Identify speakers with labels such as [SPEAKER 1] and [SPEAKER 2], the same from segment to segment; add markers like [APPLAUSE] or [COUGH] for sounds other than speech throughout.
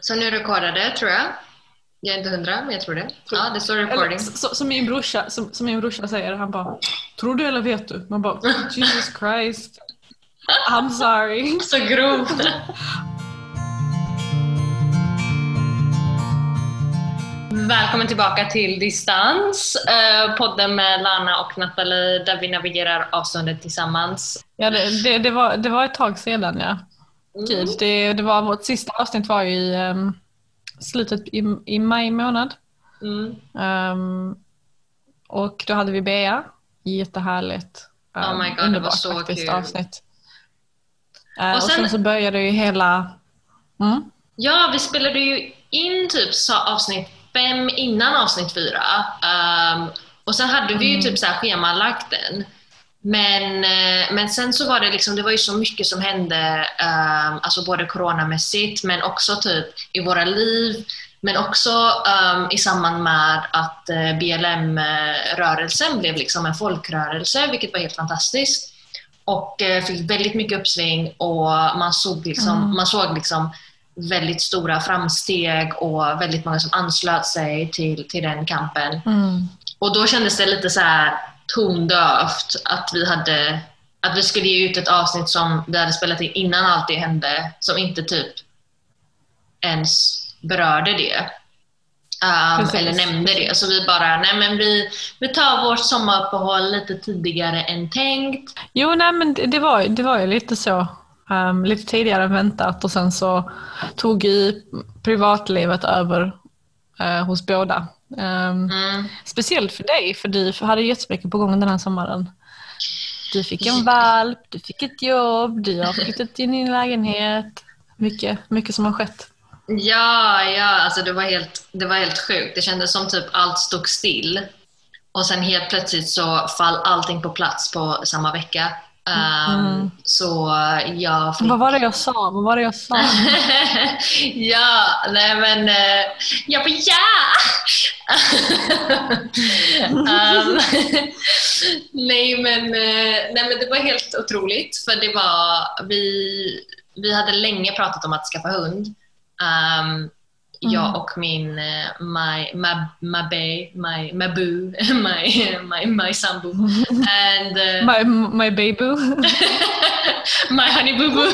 [SPEAKER 1] Så nu rekordade tror jag. Jag är inte hundra, men jag tror det.
[SPEAKER 2] Tror-
[SPEAKER 1] Ja, det står
[SPEAKER 2] Eller,
[SPEAKER 1] recording.
[SPEAKER 2] så, som, min brorsa, som, som min brorsa säger, han bara Tror du eller vet du? Man bara Jesus [LAUGHS] Christ. I'm sorry. [LAUGHS]
[SPEAKER 1] Så grovt. Välkommen tillbaka till Distans, eh, podden med Lana och Nathalie där vi navigerar avståndet tillsammans.
[SPEAKER 2] Ja, det, det, det, var, det var ett tag sedan ja.
[SPEAKER 1] Mm.
[SPEAKER 2] Gud, det, det var, vårt sista avsnitt var ju i ehm, slutet i, i maj månad.
[SPEAKER 1] Mm.
[SPEAKER 2] Ehm, och då hade vi Bea. Jättehärligt.
[SPEAKER 1] Oh my
[SPEAKER 2] Ehm,
[SPEAKER 1] God, det var så
[SPEAKER 2] faktiskt
[SPEAKER 1] kul.
[SPEAKER 2] avsnitt. Eh,
[SPEAKER 1] Och
[SPEAKER 2] och,
[SPEAKER 1] sen-
[SPEAKER 2] sen, så började ju hela... Mm?
[SPEAKER 1] Ja, vi spelade ju in typ avsnitt fem innan avsnitt fyra. Ehm, och sen hade vi ju
[SPEAKER 2] Mm.
[SPEAKER 1] typ så här schemalagt den. Men, eh, men sen så var det liksom, det var ju så mycket som hände, um, alltså både coronamässigt men också typ i våra liv. Men också ehm, i samband med att eh, BLM-rörelsen blev liksom en folkrörelse, vilket var helt fantastiskt. Och eh, fick väldigt mycket uppsving och man såg liksom,
[SPEAKER 2] Mm.
[SPEAKER 1] man såg liksom väldigt stora framsteg och väldigt många som anslöt sig till, till den kampen.
[SPEAKER 2] Mm.
[SPEAKER 1] Och då kändes det lite så här tondövt att vi hade att vi skulle ge ut ett avsnitt som vi hade spelat in innan allt det hände, som inte typ ens berörde det. Um, eller nämnde det. Så vi bara, nej men vi, vi tar vårt sommaruppehåll lite tidigare än tänkt.
[SPEAKER 2] Jo, nej men det, var, det var ju lite så. ehm, lite tidigare än väntat och sen så tog ju privatlivet över eh, hos båda. Ehm,
[SPEAKER 1] Mm.
[SPEAKER 2] Speciellt för dig, för du hade jättemycket på gång den här sommaren. Du fick en valp, du fick ett jobb, du har flyttat i din lägenhet. Mycket, mycket som har skett.
[SPEAKER 1] Ja, ja, alltså det var, helt, det var helt sjukt. Det kändes som typ allt stod still. Och sen helt plötsligt så fall allting på plats på samma vecka. Um,
[SPEAKER 2] Mm.
[SPEAKER 1] Så jag fick...
[SPEAKER 2] Vad var det jag sa? Vad var det jag sa? [LAUGHS]
[SPEAKER 1] ja, nej men... eh, jag bara ja! um, [LAUGHS] nej, men, eh, nej men det var helt otroligt för det var... Vi, vi hade länge pratat om att skaffa hund. Um, Jag
[SPEAKER 2] Mm.
[SPEAKER 1] och min eh, my, my, my bae, my, my boo, [LAUGHS] my, my, my sambo. And, eh,
[SPEAKER 2] My, my baby. [LAUGHS]
[SPEAKER 1] my honey boo boo.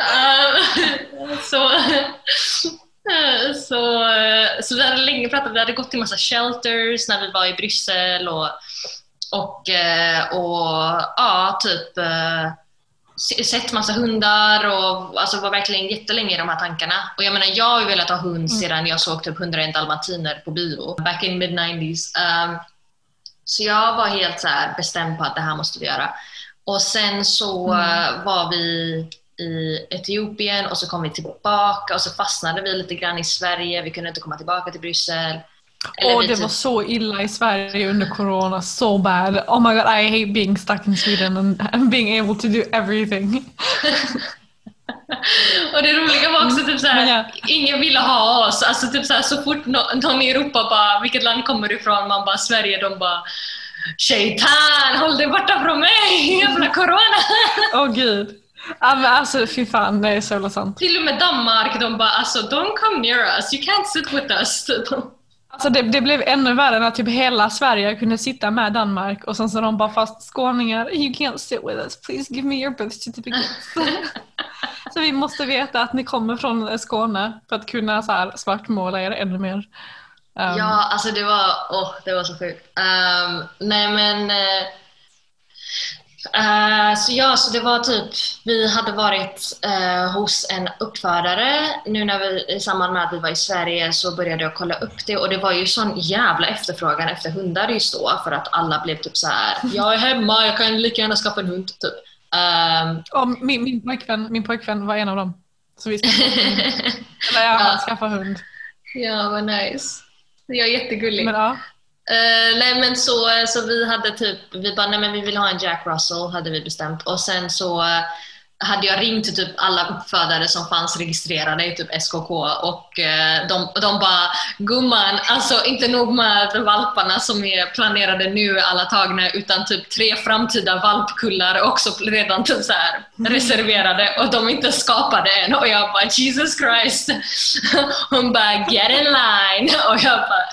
[SPEAKER 1] Um, så, så, så vi hade länge pratat, vi hade gått till massa shelters när vi var i Bryssel och, och, och ja, typ sett massa hundar och alltså var verkligen jättelänge i de här tankarna. Och jag menar, jag har ju velat ha hund sedan jag såg typ 101 dalmatiner på bio, back in mid 90s. Um, så jag var helt så bestämd på att det här måste vi göra. Och sen så eh, var vi i Etiopien och så kom vi tillbaka och så fastnade vi lite grann i Sverige. Vi kunde inte komma tillbaka till Bryssel.
[SPEAKER 2] Åh, det
[SPEAKER 1] typ-
[SPEAKER 2] var så illa i Sverige under corona. So bad. Oh my god, I hate being stuck in Sweden and, and being able to do everything. [LAUGHS]
[SPEAKER 1] Och det roliga var också typ såhär,
[SPEAKER 2] ja.
[SPEAKER 1] ingen ville ha oss. Alltså typ såhär, så fort nå- någon i Europa bara, vilket land kommer du ifrån? Man bara, Sverige. De bara, Shaitan, håll dig borta från mig! [LAUGHS] Jävla corona! [LAUGHS]
[SPEAKER 2] Åh gud. Ja, men alltså fy fan, det är så sant.
[SPEAKER 1] Till och med Danmark, de bara, alltså don't come near us, you can't sit with us.
[SPEAKER 2] Alltså det, det blev ännu värre när typ hela Sverige kunde sitta med Danmark och sen så de bara fast skåningar, you can't sit with us, please give me your birth certificates. [LAUGHS] så vi måste veta att ni kommer från Skåne för att kunna så här svartmåla er ännu mer. Um,
[SPEAKER 1] Ja, alltså det var, åh, det var så sjukt. Ehm, nej men, eh, eh, så ja, så det var typ, vi hade varit eh, hos en uppfödare. Nu när vi, i samband med att vi var i Sverige så började jag kolla upp det och det var ju sån jävla efterfrågan efter hundar just då för att alla blev typ så här: [LAUGHS] jag är hemma, jag kan lika gärna skaffa en hund. Typ. Ehm,
[SPEAKER 2] och min, min, pojkvän, min pojkvän var en av dem. Så vi skaffade hund. Eller ja, han [LAUGHS] skaffade hund.
[SPEAKER 1] ja, vad nice. Jag är jättegullig.
[SPEAKER 2] Men ja.
[SPEAKER 1] Uh, nej men så, så vi hade typ, vi bara nej men vi vill ha en Jack Russell hade vi bestämt. Och sen så hade jag ringt till typ alla uppfödare som fanns registrerade i typ SKK och eh, de, de bara “Gumman, alltså inte nog med valparna som är planerade nu, alla tagna, utan typ tre framtida valpkullar också redan typ så här reserverade och de är inte skapade än” och jag bara “Jesus Christ”. [LAUGHS] Hon bara “Get in line” [LAUGHS] och jag bara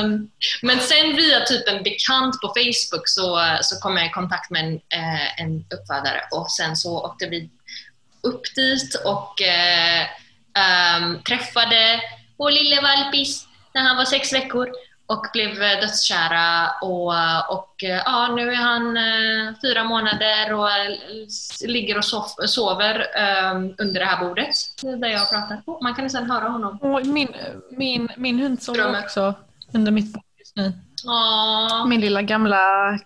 [SPEAKER 1] um, [LAUGHS] Men sen via typ en bekant på Facebook så, så kom jag i kontakt med en, eh, en uppfödare och sen så åkte vi upp dit och eh, um, träffade vår lille valpis när han var sex veckor och blev dödskära och, och ja, nu är han eh, fyra månader och ligger och sov, sover um, under det här bordet där jag pratar. Oh, man kan nästan höra honom.
[SPEAKER 2] Och min, min, min hund sover också under mitt bord just nu. Min lilla gamla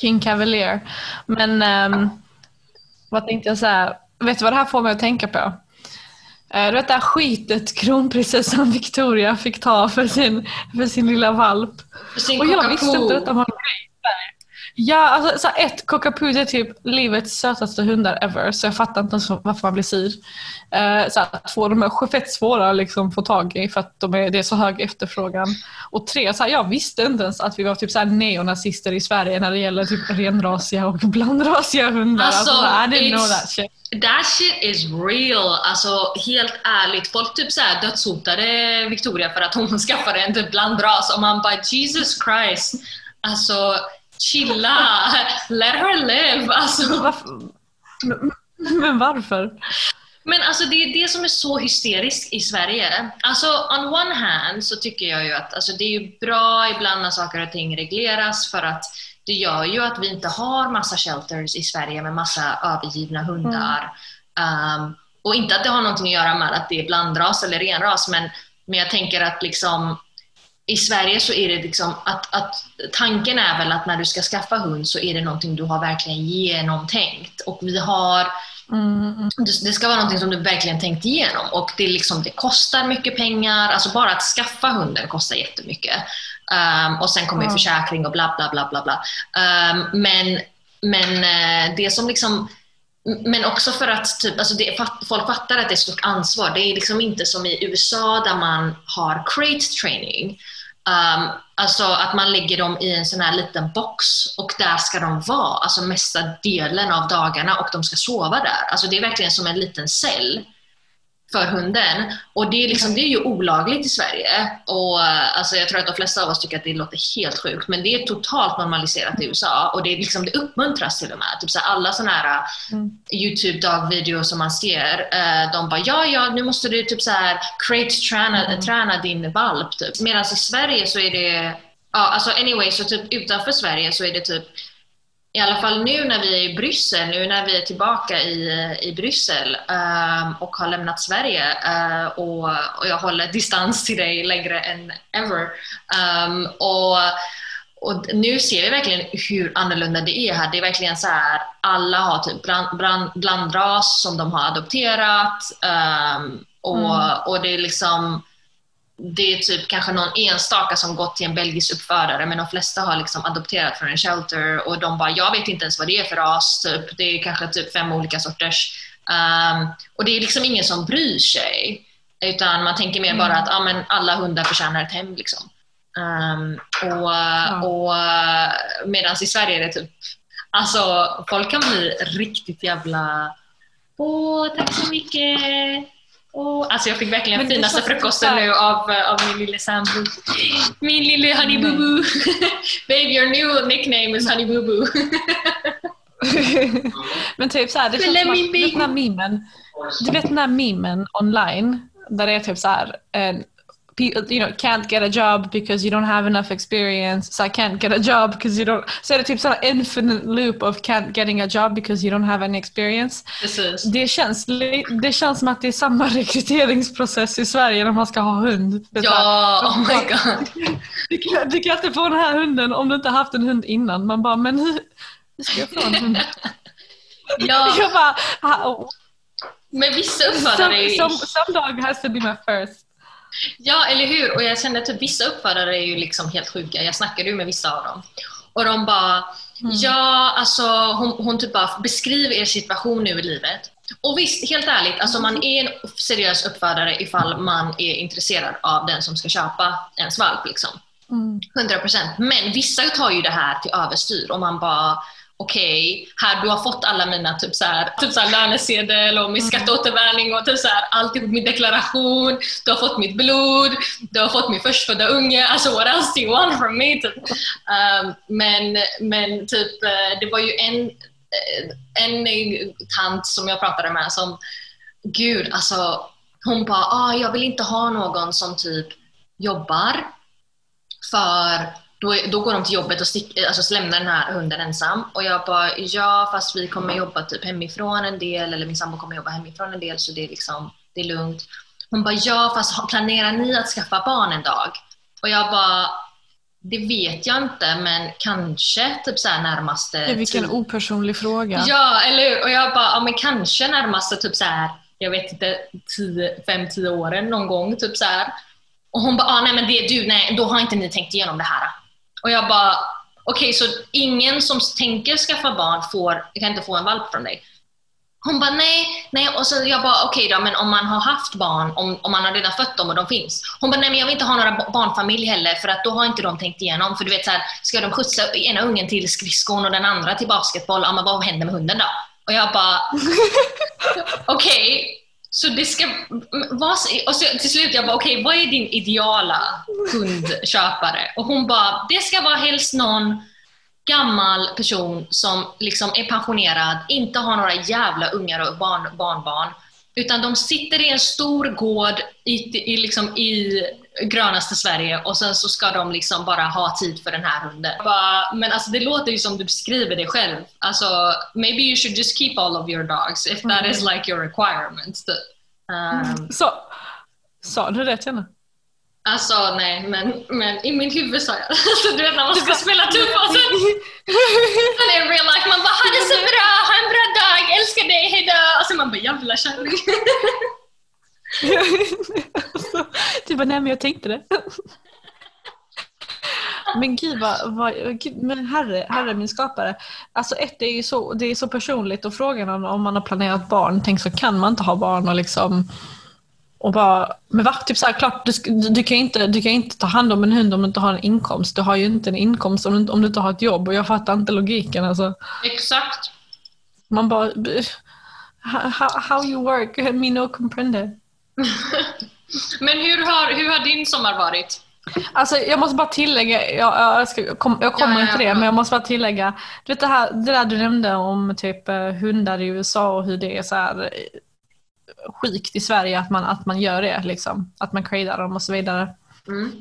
[SPEAKER 2] King Cavalier. Men um, vad tänkte jag säga? Vet du vad det här får mig att tänka på? Uh, du vet det här skitet kronprinsessan [LAUGHS] Victoria fick ta för sin, för sin lilla valp.
[SPEAKER 1] För sin
[SPEAKER 2] Och jag visste inte detta var en grej. Ja, alltså så ett, cockapoo är typ livets sötaste hundar ever, så jag fattar inte ens varför man blir sur. Uh, så här, två, de är fett svåra att liksom få tag i för att de är, det är så hög efterfrågan. Och tre, så här, jag visste inte ens att vi var typ så här neonazister i Sverige när det gäller typ renrasiga och blandrasiga hundar.
[SPEAKER 1] Alltså,
[SPEAKER 2] så här, I didn't know that shit.
[SPEAKER 1] That shit is real. Alltså helt ärligt. Folk typ såhär dödshotade Victoria för att hon [LAUGHS] skaffade en typ blandras och man bara Jesus Christ. Alltså chilla. Let her live. Alltså,
[SPEAKER 2] Varför? Men, varför?
[SPEAKER 1] men alltså det är det som är så hysteriskt i Sverige. Alltså on one hand så tycker jag ju att alltså, det är ju bra ibland när saker och ting regleras för att det gör ju att vi inte har massa shelters i Sverige med massa övergivna hundar. Um, och inte att det har någonting att göra med att det är blandras eller renras, men, men jag tänker att liksom i Sverige så är det liksom att, att tanken är väl att när du ska skaffa hund så är det någonting du har verkligen genomtänkt. Och vi har
[SPEAKER 2] Mm, mm.
[SPEAKER 1] det ska vara någonting som du verkligen tänkt igenom och det, liksom, det kostar mycket pengar. Alltså bara att skaffa hunden kostar jättemycket. Um, och sen kommer
[SPEAKER 2] Ja.
[SPEAKER 1] försäkring och bla bla bla bla bla. Um, men, men eh, det som liksom men också för att typ, alltså det, folk fattar att det är ett stort ansvar. Det är liksom inte som i USA där man har crate training. Um, alltså att man lägger dem i en sån här liten box och där ska de vara, alltså mesta delen av dagarna och de ska sova där. Alltså det är verkligen som en liten cell för hunden. Och det är, liksom, det är ju olagligt i Sverige. Och, alltså, jag tror att de flesta av oss tycker att det låter helt sjukt, men det är totalt normaliserat i USA och det, är liksom, det uppmuntras till och med. Typ så här, alla sådana här
[SPEAKER 2] Mm.
[SPEAKER 1] Youtube-dagvideos som man ser, eh, de bara ja, ja, nu måste du typ så här crate träna,
[SPEAKER 2] Mm.
[SPEAKER 1] träna din valp. Typ. Medan i Sverige så är det, ja, alltså anyway, så typ utanför Sverige så är det typ i alla fall nu när vi är i Bryssel, nu när vi är tillbaka i, i Bryssel ehm, och har lämnat Sverige eh, och, och jag håller distans till dig längre än ever. Ehm, och, och nu ser vi verkligen hur annorlunda det är här. Det är verkligen så här, alla har typ bland, bland, blandras som de har adopterat ehm, och,
[SPEAKER 2] Mm.
[SPEAKER 1] och det är liksom det är typ kanske någon enstaka som gått till en belgisk uppfödare men de flesta har liksom adopterat från en shelter och de bara, jag vet inte ens vad det är för ras, typ. det är kanske typ fem olika sorters. Um, och det är liksom ingen som bryr sig. Utan man tänker mer
[SPEAKER 2] Mm.
[SPEAKER 1] bara att ah, men alla hundar förtjänar ett hem. Liksom. Um, och
[SPEAKER 2] Ja.
[SPEAKER 1] och medan i Sverige är det typ, alltså folk kan bli riktigt jävla Åh, tack så mycket! Åh, alltså jag fick verkligen
[SPEAKER 2] Men
[SPEAKER 1] finaste frukosten nu av, av min lille sambo. Min lille Honey Boo Boo. [LAUGHS] Babe, your new nickname is Honey Boo Boo. [LAUGHS]
[SPEAKER 2] Men typ såhär, det känns som att, du vet den här memen, du vet den här memen online, där det är typ såhär, en, pe- you know, can't get a job because you don't have enough experience, so I can't get a job because you don't, så är det typ sån infinite loop of can't getting a job because you don't have any experience.
[SPEAKER 1] Precis.
[SPEAKER 2] Det känns, det känns som att det är samma [LAUGHS] rekryteringsprocess i Sverige när man ska ha hund. Det så här,
[SPEAKER 1] Ja, oh my god. [LAUGHS]
[SPEAKER 2] du, kan, du kan inte få den här hunden om du inte haft en hund innan. Man bara, men hur, hur ska jag få en hund? [LAUGHS]
[SPEAKER 1] Ja,
[SPEAKER 2] Jag bara, "Ah,
[SPEAKER 1] men vissa är
[SPEAKER 2] some,
[SPEAKER 1] ju...
[SPEAKER 2] some, some dog has to be my first.
[SPEAKER 1] Ja, eller hur? Och jag kände typ vissa uppfödare är ju liksom helt sjuka. Jag snackade ju med vissa av dem. Och de bara, Ja, alltså hon, hon typ bara beskriver er situation nu i livet. Och visst, helt ärligt, alltså man är en seriös uppfödare ifall man är intresserad av den som ska köpa ens valp. Liksom.
[SPEAKER 2] Mm.
[SPEAKER 1] 100%. Men vissa tar ju det här till överstyr och man bara okej, här du har fått alla mina typ så här, typ så här lönesedel och min skatteåterbäring och typ så här, alltihop, min deklaration, du har fått mitt blod, du har fått min förstfödda unge, alltså what else do you want from me? Typ. Um, men, men typ, eh, det var ju en, eh, en tant som jag pratade med som, gud alltså, hon bara, ah, jag vill inte ha någon som typ jobbar för då, då går de till jobbet och stick, alltså lämnar den här hunden ensam. Och jag bara, ja fast vi kommer jobba typ hemifrån en del, eller min sambo kommer jobba hemifrån en del så det är, liksom, det är lugnt. Hon bara, ja fast planerar ni att skaffa barn en dag? Och jag bara, det vet jag inte men kanske typ så närmaste...
[SPEAKER 2] Ja, vilken
[SPEAKER 1] tid.
[SPEAKER 2] opersonlig fråga.
[SPEAKER 1] Ja, eller hur? Och jag bara, ja men kanske närmaste typ så här, jag vet inte, 5-10 åren någon gång. Typ så här. Och hon bara, ah, nej men det är du, nej, då har inte ni tänkt igenom det här. Och jag bara, okej okay, så ingen som tänker skaffa barn får, kan inte få en valp från dig? Hon bara nej, nej och så jag bara okej okay då men om man har haft barn, om, om man har redan fött dem och de finns. Hon bara nej men jag vill inte ha några barnfamilj heller för att då har inte de tänkt igenom. För du vet så här, ska de skjutsa ena ungen till skridskon och den andra till basketboll, ja men vad händer med hunden då? Och jag bara [LAUGHS] okej, okay, så det ska vad, Och så till slut jag bara, okej, okay, vad är din ideala hundköpare? Och hon bara, det ska vara helst någon gammal person som liksom är pensionerad, inte har några jävla ungar och barn, barnbarn, utan de sitter i en stor gård i, i, liksom i grönaste Sverige och sen så ska de liksom bara ha tid för den här hunden. Bara, men alltså det låter ju som du beskriver det själv. Alltså, maybe you should just keep all of your dogs if that is mm. like your requirement. Um,
[SPEAKER 2] så, sa du det till henne?
[SPEAKER 1] Alltså nej, men, men i min huvud sa jag [LAUGHS] alltså, Du vet när man ska spela tuff och sen, [LAUGHS] sen i real life man bara ha det så bra, ha en bra dag, älskar dig, hejdå! Och sen man bara jävla kärring.
[SPEAKER 2] du [LAUGHS] bara nej men jag tänkte det. Men gud vad, vad men herre, herre min skapare. Alltså ett, det är ju så, det är så personligt och frågan om, om man har planerat barn, tänk så kan man inte ha barn och liksom och bara, men va? Typ så här, klart, du, du, kan inte, du kan inte ta hand om en hund om du inte har en inkomst. Du har ju inte en inkomst om du, om du inte har ett jobb och jag fattar inte logiken. Alltså.
[SPEAKER 1] Exakt.
[SPEAKER 2] Man bara, how, how you work, [LAUGHS] me no comprende. [LAUGHS]
[SPEAKER 1] men hur har, hur har din sommar varit?
[SPEAKER 2] Alltså jag måste bara tillägga, jag, jag, ska, kom, jag kommer ja, ja, till det, men jag måste bara tillägga. Du vet det, här, det där du nämnde om typ eh, hundar i USA och hur det är så här eh, sjukt i Sverige att man, att man gör det. Liksom. Att man cradar dem och så vidare.
[SPEAKER 1] Mm.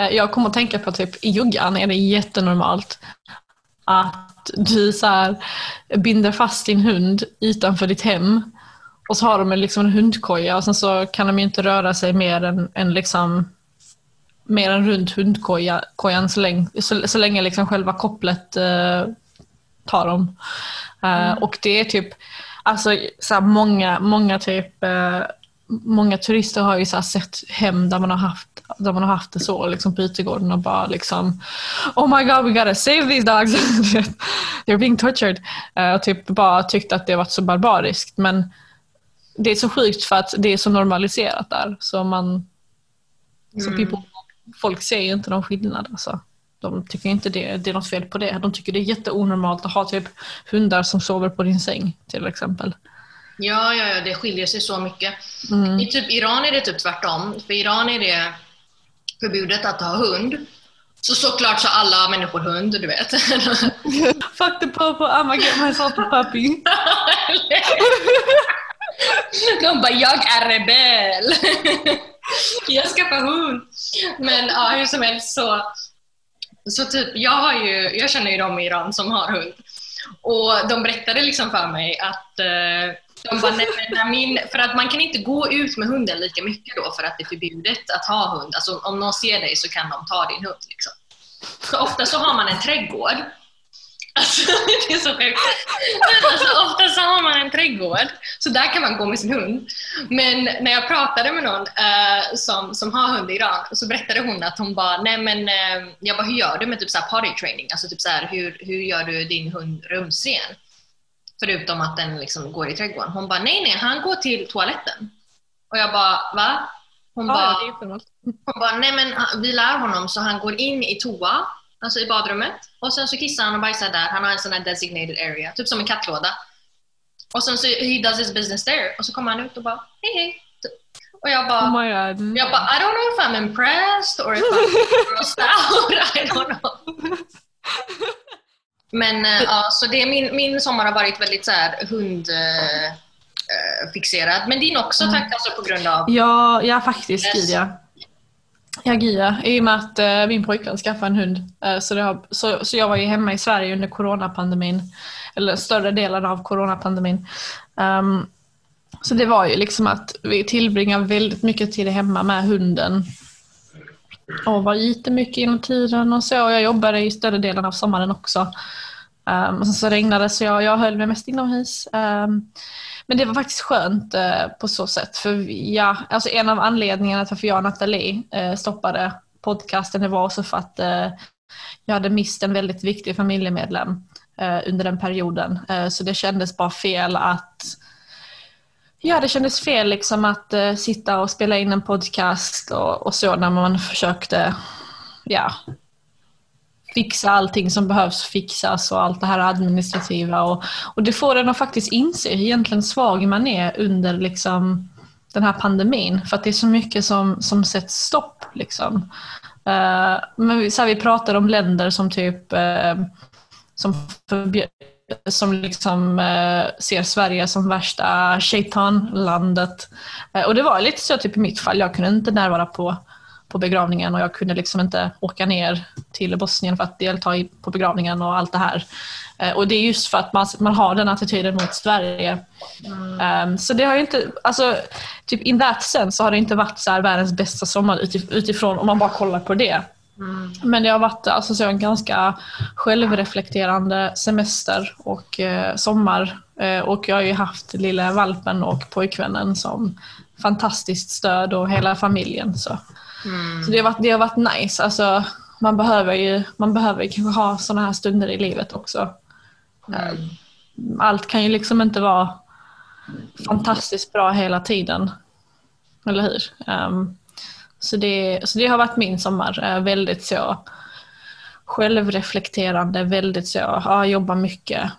[SPEAKER 2] Eh, jag kommer att tänka på typ i juggan är det jättenormalt att du så här, binder fast din hund utanför ditt hem och så har de liksom en hundkoja och sen så kan de inte röra sig mer än, än liksom mer än runt hundkojan så länge, så, så länge liksom själva kopplet eh, tar dem. Eh, mm. Och det är typ, alltså så många, många typ eh, Många turister har ju så sett hem där man har haft, där man har haft det så liksom på utegården och bara liksom Oh my god we gotta save these dogs! [LAUGHS] They're being tortured. Uh, och typ bara tyckt att det varit så barbariskt men det är så sjukt för att det är så normaliserat där. Så man, mm. så people folk ser ju inte någon skillnad. Alltså. De tycker inte det, det är något fel på det. De tycker det är jätteonormalt att ha typ hundar som sover på din säng till exempel.
[SPEAKER 1] Ja, ja, ja det skiljer sig så mycket.
[SPEAKER 2] Mm.
[SPEAKER 1] I typ Iran är det typ tvärtom. För Iran är det förbjudet att ha hund. Så såklart så alla människor hund, du vet. [LAUGHS]
[SPEAKER 2] Fuck the popo, I'm gonna get myself a puppy. [LAUGHS]
[SPEAKER 1] De bara, jag är rebell. [LAUGHS] jag skaffar hund. Men ja, hur som helst så, så typ, jag, har ju, jag känner ju de i Iran som har hund. Och de berättade liksom för mig att eh, de bara, nej, men min, för att man kan inte gå ut med hunden lika mycket då för att det är förbjudet att ha hund. Alltså om någon ser dig så kan de ta din hund. Liksom. Så ofta så har man en trädgård Alltså, [LAUGHS] det är så sjukt. Alltså, ofta så har man en trädgård, så där kan man gå med sin hund. Men när jag pratade med någon eh, som, som har hund i Iran så berättade hon att hon bara, nej men eh, jag bara, hur gör du med typ så här potty training? Alltså typ så här, hur, hur gör du din hund rumsren? Förutom att den liksom går i trädgården. Hon bara, nej nej, han går till toaletten. Och jag bara, va? Hon
[SPEAKER 2] Ja,
[SPEAKER 1] bara, [LAUGHS] hon bara, nej men han- vi lär honom så han går in i toa, alltså i badrummet, och sen så kissar han och bajsar där. Han har en sån här designated area, typ som en kattlåda. Och sen så he does his business there, och så kommer han ut och bara, hej hej. Och jag bara,
[SPEAKER 2] Oh my god.
[SPEAKER 1] jag bara, I don't know if I'm impressed or if I'm [LAUGHS] grossed out, [LAUGHS] I don't know. Men eh, ja, så det är min, min sommar har varit väldigt så här hundfixerad. Eh, fixerad. Men din också tack alltså på grund av...
[SPEAKER 2] Ja, ja faktiskt. Gud ja. Ja, gud ja. I och med att eh, min pojkvän skaffade en hund. Eh, så, har, så, så jag var ju hemma i Sverige under coronapandemin. Eller större delen av coronapandemin. Ehm, så det var ju liksom att vi tillbringade väldigt mycket tid hemma med hunden. Och var jättemycket inom tiden och så. Jag jobbade i större delen av sommaren också. Um, och sen så regnade det så jag, jag höll mig mest inomhus. Um, men det var faktiskt skönt uh, på så sätt. För ja, alltså en av anledningarna till varför jag och Nathalie uh, stoppade podcasten det var också för att uh, jag hade mist en väldigt viktig familjemedlem under den perioden. Så det kändes bara fel att Ja, det kändes fel liksom att uh, sitta och spela in en podcast och, och så när man försökte ja, fixa allting som behövs fixas och allt det här administrativa. Och, och det får en att faktiskt inse hur egentligen svag man är under liksom, den här pandemin. För att det är så mycket som, som sätts stopp. Liksom. Uh, men vi, så här, vi pratar om länder som typ uh, som, förbjö- som liksom, eh, ser Sverige som värsta shaitan-landet. Eh, och det var lite så typ i mitt fall, jag kunde inte närvara på, på begravningen och jag kunde liksom inte åka ner till Bosnien för att delta i, på begravningen och allt det här. Eh, och det är just för att man, man har den attityden mot Sverige. Um, så det har ju inte, alltså typ in that sense så har det inte varit så världens bästa sommar utif- utifrån om man bara kollar på det. Men det har varit alltså, så en ganska självreflekterande semester och eh, sommar. Eh, och jag har ju haft lilla valpen och pojkvännen som fantastiskt stöd och hela familjen. Så, så det, har varit, det har varit nice. Alltså, man behöver ju man behöver kanske ha sådana här stunder i livet också. Eh, Allt kan ju liksom inte vara fantastiskt bra hela tiden. Eller hur? Ehm, så, det, så det har varit min sommar. eh, väldigt så självreflekterande, väldigt så, ja, jobba mycket.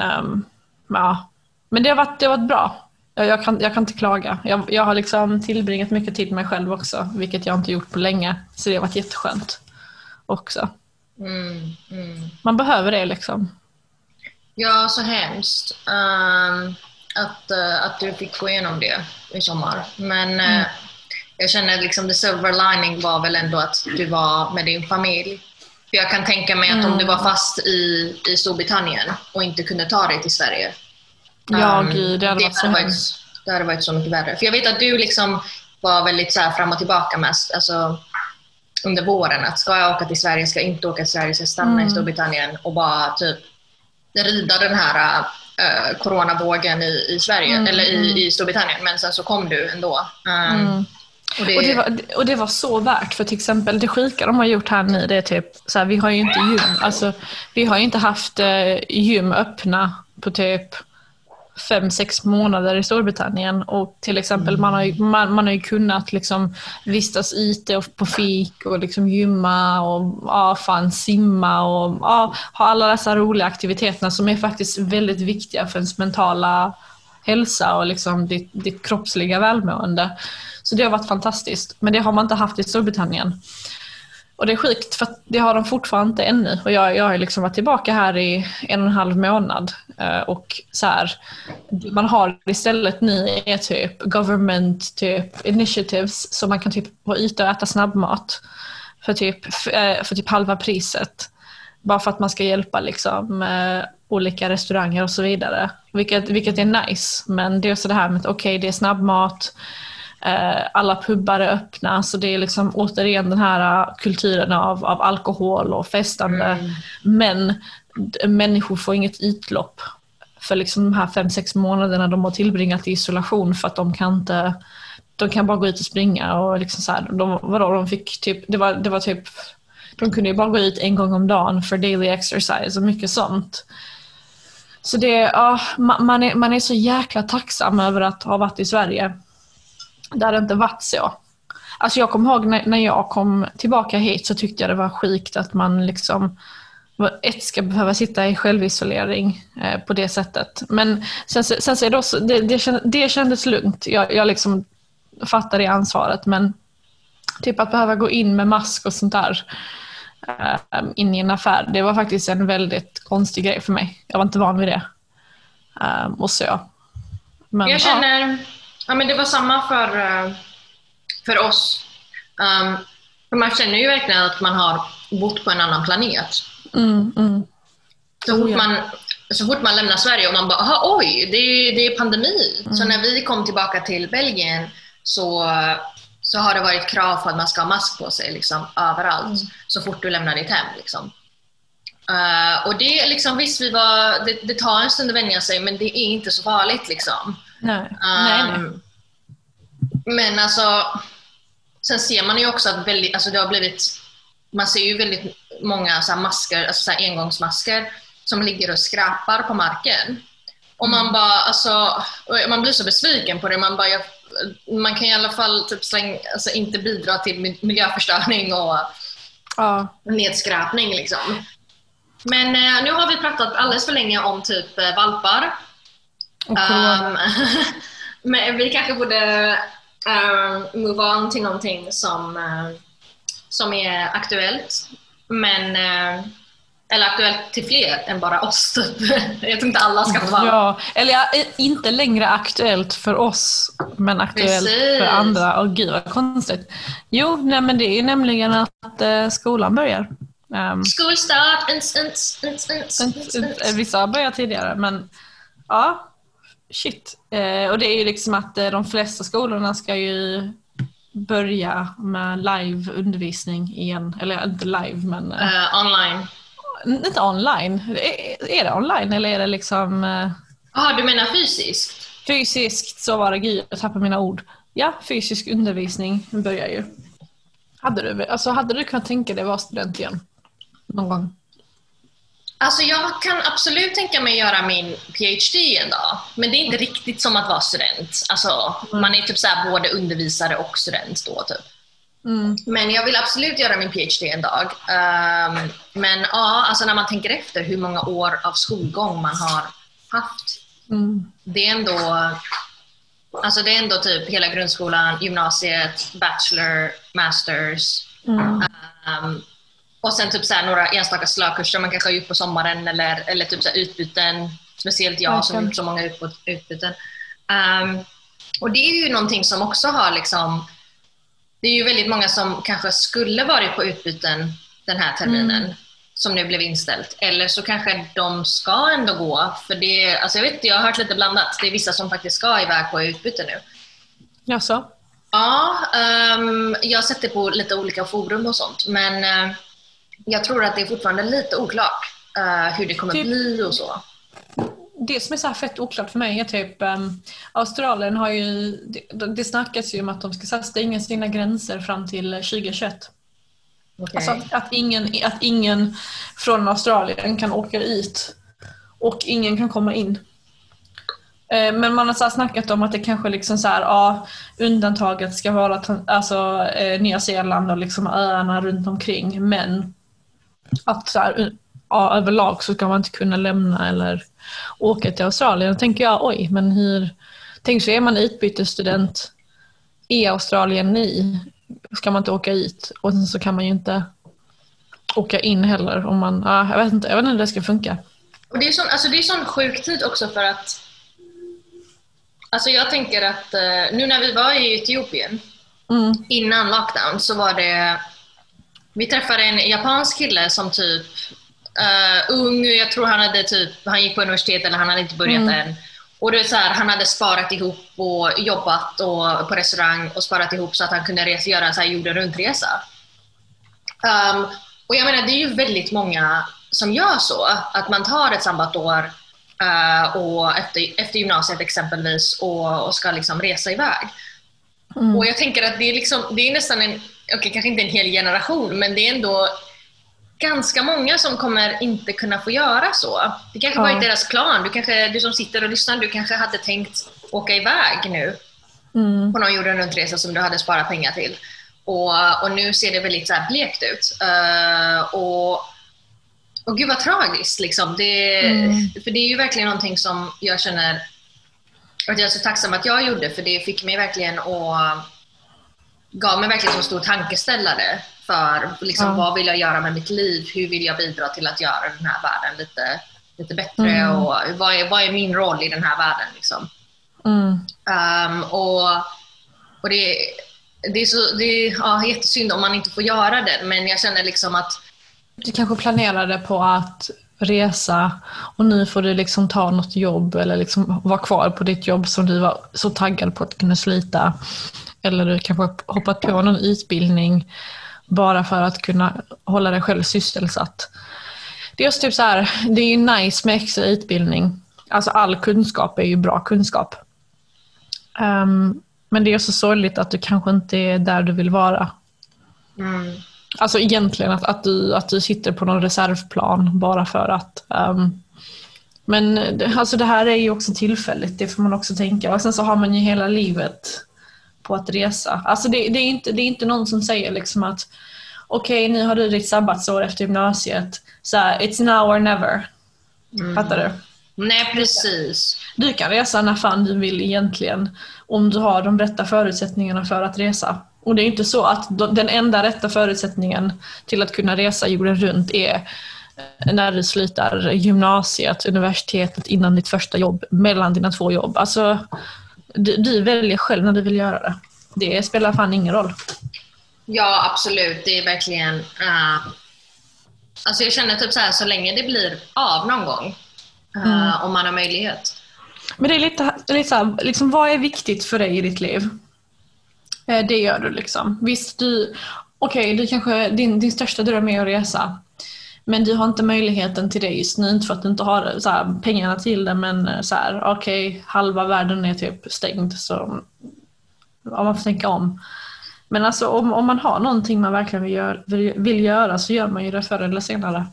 [SPEAKER 2] Ehm, ja. Men det har varit, det har varit bra. Jag, jag, kan, jag kan inte klaga. Jag, jag har liksom tillbringat mycket tid med mig själv också, vilket jag inte gjort på länge. Så det har varit jätteskönt också.
[SPEAKER 1] Mm, mm.
[SPEAKER 2] Man behöver det liksom.
[SPEAKER 1] Ja, så hemskt ehm, att, eh, att du fick gå igenom det i sommar. Men eh, jag känner liksom the silver lining var väl ändå att du var med din familj. För jag kan tänka mig att om du var fast i, i Storbritannien och inte kunde ta dig till Sverige.
[SPEAKER 2] Ja,
[SPEAKER 1] ehm,
[SPEAKER 2] gud, det hade varit så
[SPEAKER 1] varit, det hade varit så mycket värre. För jag vet att du liksom var väldigt så här fram och tillbaka mest. Alltså, under våren att ska jag åka till Sverige, ska jag inte åka till Sverige, ska jag stanna
[SPEAKER 2] Mm.
[SPEAKER 1] i Storbritannien och bara typ rida den här uh, coronavågen i, i Sverige,
[SPEAKER 2] Mm,
[SPEAKER 1] eller
[SPEAKER 2] mm.
[SPEAKER 1] i, i Storbritannien, men sen så kom du ändå. Um,
[SPEAKER 2] Mm
[SPEAKER 1] och det,
[SPEAKER 2] Och det, var, och det var så värt, för till exempel det sjuka de har gjort här nu, det är typ så här, vi har ju inte gym, alltså vi har ju inte haft eh, gym öppna på typ fem, sex månader i Storbritannien. Och till exempel man har ju, man, man har ju kunnat liksom vistas ute och på fik och liksom gymma och ja, fan simma och ja, ha alla dessa roliga aktiviteterna som är faktiskt väldigt viktiga för ens mentala hälsa och liksom ditt, ditt kroppsliga välmående. Så det har varit fantastiskt. Men det har man inte haft i Storbritannien. Och det är sjukt för det har de fortfarande inte ännu. Och jag, jag har liksom varit tillbaka här i en och en halv månad. Eh, och så här, man har istället nu är typ government typ initiatives så man kan typ vara ute och äta snabbmat för typ, eh, för typ halva priset. Bara för att man ska hjälpa liksom, eh, olika restauranger och så vidare. Vilket, vilket är nice. Men det är så det här med att okej, det är snabbmat. Eh, alla pubbar är öppna, så det är liksom återigen den här eh, kulturen av, av alkohol och festande. Men människor får inget utlopp för liksom de här fem, sex månaderna de har tillbringat i isolation för att de kan inte de kan bara gå ut och springa och liksom så här, de, vadå, de fick typ, det var, det var typ, de kunde ju bara gå ut en gång om dagen för daily exercise och mycket sånt. Så det, ja, man, är, man är så jäkla tacksam över att ha varit i Sverige. Där det inte varit så. Alltså jag kommer ihåg när, när jag kom tillbaka hit så tyckte jag det var skikt att man liksom ett ska behöva sitta i självisolering eh, på det sättet. Men sen, sen så är det, också, det, det, det kändes lugnt. Jag, jag liksom fattar det ansvaret men typ att behöva gå in med mask och sånt där eh, in i en affär, det var faktiskt en väldigt konstig grej för mig. Jag var inte van vid det. Eh, och så.
[SPEAKER 1] Men, jag känner, ja. ja. men det var samma för, eh, för oss. Um, för man känner ju verkligen att man har bott på en annan planet.
[SPEAKER 2] Mm, mm.
[SPEAKER 1] Så, fort man, så fort man lämnar Sverige och man bara, oj, det är, det är pandemi. Mm. Så när vi kom tillbaka till Belgien så, så har det varit krav på att man ska ha mask på sig liksom, överallt mm. så fort du lämnar ditt hem. Liksom. Uh, och det liksom, visst, vi var, det, det, tar en stund att vänja sig men det är inte så farligt. Liksom.
[SPEAKER 2] Nej. Um, nej, nej.
[SPEAKER 1] Men alltså, sen ser man ju också att väldigt, alltså det har blivit, man ser ju väldigt många så masker, alltså så engångsmasker som ligger och skrapar på marken. Och man mm. bara, alltså, man blir så besviken på det. Man bara, jag, man kan i alla fall typ släng, alltså inte bidra till miljöförstöring och
[SPEAKER 2] ja.
[SPEAKER 1] nedskräpning. Liksom. Men eh, nu har vi pratat alldeles för länge om typ eh, valpar. Um, [LAUGHS] men vi kanske borde um, move on till någonting som, uh, som är aktuellt. Men uh, eller aktuellt till fler än bara oss. [LAUGHS] Jag tror inte alla ska få vara.
[SPEAKER 2] Ja, eller inte längre aktuellt för oss, men aktuellt Precis. för andra. Åh gud vad konstigt. Jo, nej, men det är nämligen att uh, skolan börjar.
[SPEAKER 1] Um, Skolstart!
[SPEAKER 2] Vissa börjar tidigare, men ja, shit. Uh, och det är ju liksom att uh, de flesta skolorna ska ju börja med live-undervisning igen. Eller inte live, men...
[SPEAKER 1] online
[SPEAKER 2] inte online. Är det online eller är det liksom...
[SPEAKER 1] Eh, Jaha, du menar fysiskt?
[SPEAKER 2] Fysiskt, så var det. Gud, jag tappade mina ord. Ja, fysisk undervisning börjar ju. Hade du, alltså, hade du kunnat tänka dig att vara student igen? Någon gång?
[SPEAKER 1] Alltså jag kan absolut tänka mig göra min PhD en dag, men det är inte riktigt som att vara student. Alltså, mm. Man är typ så både undervisare och student då. Typ.
[SPEAKER 2] Mm.
[SPEAKER 1] Men jag vill absolut göra min PhD en dag. Um, men ja, alltså när man tänker efter hur många år av skolgång man har haft.
[SPEAKER 2] Mm.
[SPEAKER 1] Det är ändå Alltså det är ändå typ hela grundskolan, gymnasiet, bachelor, masters.
[SPEAKER 2] Mm.
[SPEAKER 1] Um, och sen typ så några enstaka slagkurser man kanske har gjort på sommaren eller, eller typ så utbyten. Speciellt jag okay. som har gjort så många utbyten. Um, och det är ju någonting som också har liksom det är ju väldigt många som kanske skulle varit på utbyten den här terminen mm. som nu blev inställt. Eller så kanske de ska ändå gå. För det, alltså jag, vet, jag har hört lite blandat. Det är vissa som faktiskt ska iväg på utbyte nu.
[SPEAKER 2] Jaså?
[SPEAKER 1] Ja, um, jag har sett det på lite olika forum och sånt. Men uh, jag tror att det är fortfarande lite oklart uh, hur det kommer typ, bli och så
[SPEAKER 2] det som är så fett oklart för mig är typ um, Australien har ju, det, det snackas ju om att de ska stänga sina gränser fram till 2021. Okay. Alltså att, att, ingen, att ingen från Australien kan åka ut och ingen kan komma in. Eh, men man har så snackat om att det kanske liksom så här, ja, undantaget ska vara alltså, eh, Nya Zeeland och liksom öarna runt omkring men att så här, ja, överlag så ska man inte kunna lämna eller åka till Australien. Då tänker jag, oj, men hur... Tänk så är man utbytesstudent i Australien i, ska man inte åka ut och sen så kan man ju inte åka in heller om man, ja, jag vet inte, jag vet inte hur det ska funka.
[SPEAKER 1] Och det är sån, alltså det är sån sjuk tid också för att Alltså jag tänker att eh, nu när vi var i Etiopien
[SPEAKER 2] mm.
[SPEAKER 1] innan lockdown så var det Vi träffade en japansk kille som typ uh, ung, jag tror han hade typ, han gick på universitet eller han hade inte börjat mm. än. Och det är så här, han hade sparat ihop och jobbat och, på restaurang och sparat ihop så att han kunde resa, göra en så här jorden runt-resa. Um, och jag menar, det är ju väldigt många som gör så, att man tar ett sabbatår uh, och efter, efter gymnasiet exempelvis och, och ska liksom resa iväg. Mm. Och jag tänker att det är, liksom, det är nästan en, okay, kanske inte en hel generation, men det är ändå ganska många som kommer inte kunna få göra så. Det kanske ja. varit deras plan. Du, kanske, du som sitter och lyssnar, du kanske hade tänkt åka iväg nu mm. på någon jorden runt-resa som du hade sparat pengar till. Och, och nu ser det väldigt så blekt ut. Uh, och, och gud vad tragiskt. Liksom. Det, mm. För det är ju verkligen någonting som jag känner att jag är så tacksam att jag gjorde, för det fick mig verkligen att gav mig verkligen en stor tankeställare för liksom, ja. vad vill jag göra med mitt liv? Hur vill jag bidra till att göra den här världen lite, lite bättre? Mm. Och vad är, vad är min roll i den här världen? Liksom? Mm. Um, och, och det, det är, så, det är ja, jättesynd om man inte får göra det, men jag känner liksom att...
[SPEAKER 2] Du kanske planerade på att resa och nu får du liksom ta något jobb eller liksom vara kvar på ditt jobb som du var så taggad på att kunna slita. Eller du kanske hoppat på någon utbildning bara för att kunna hålla dig själv sysselsatt. Det är just typ så här, det är ju nice med extra utbildning. Alltså all kunskap är ju bra kunskap. Um, men det är så sorgligt att du kanske inte är där du vill vara. Mm. Alltså egentligen att, att, du, att du sitter på någon reservplan bara för att. Um, men alltså det här är ju också tillfälligt, det får man också tänka. Och sen så har man ju hela livet på att resa. Alltså det, det är, inte, det är inte någon som säger liksom att okej, okay, nu har du ditt sabbatsår efter gymnasiet. Så här, it's now or never. Mm. Fattar du?
[SPEAKER 1] Nej, precis.
[SPEAKER 2] Du kan resa när fan du vill egentligen. Om du har de rätta förutsättningarna för att resa. Och det är inte så att den enda rätta förutsättningen till att kunna resa jorden runt är när du slutar gymnasiet, universitetet, innan ditt första jobb, mellan dina två jobb. Alltså, du, du väljer själv när du vill göra det. Det spelar fan ingen roll.
[SPEAKER 1] Ja, absolut. Det är verkligen... Uh, alltså jag känner typ så här, så länge det blir av någon gång, uh, mm. om man har möjlighet.
[SPEAKER 2] Men det är lite, lite så här, liksom, vad är viktigt för dig i ditt liv? Eh, det gör du liksom. Visst, du, okej, okay, kanske, din, din största dröm är att resa. Men du har inte möjligheten till det just nu, inte för att du inte har så här, pengarna till det, men eh, så här, okej, okay, halva världen är typ stängd, så ja, man får tänka om. Men alltså om, om man har någonting man verkligen vill, gör, vill, vill göra så gör man ju det förr eller senare.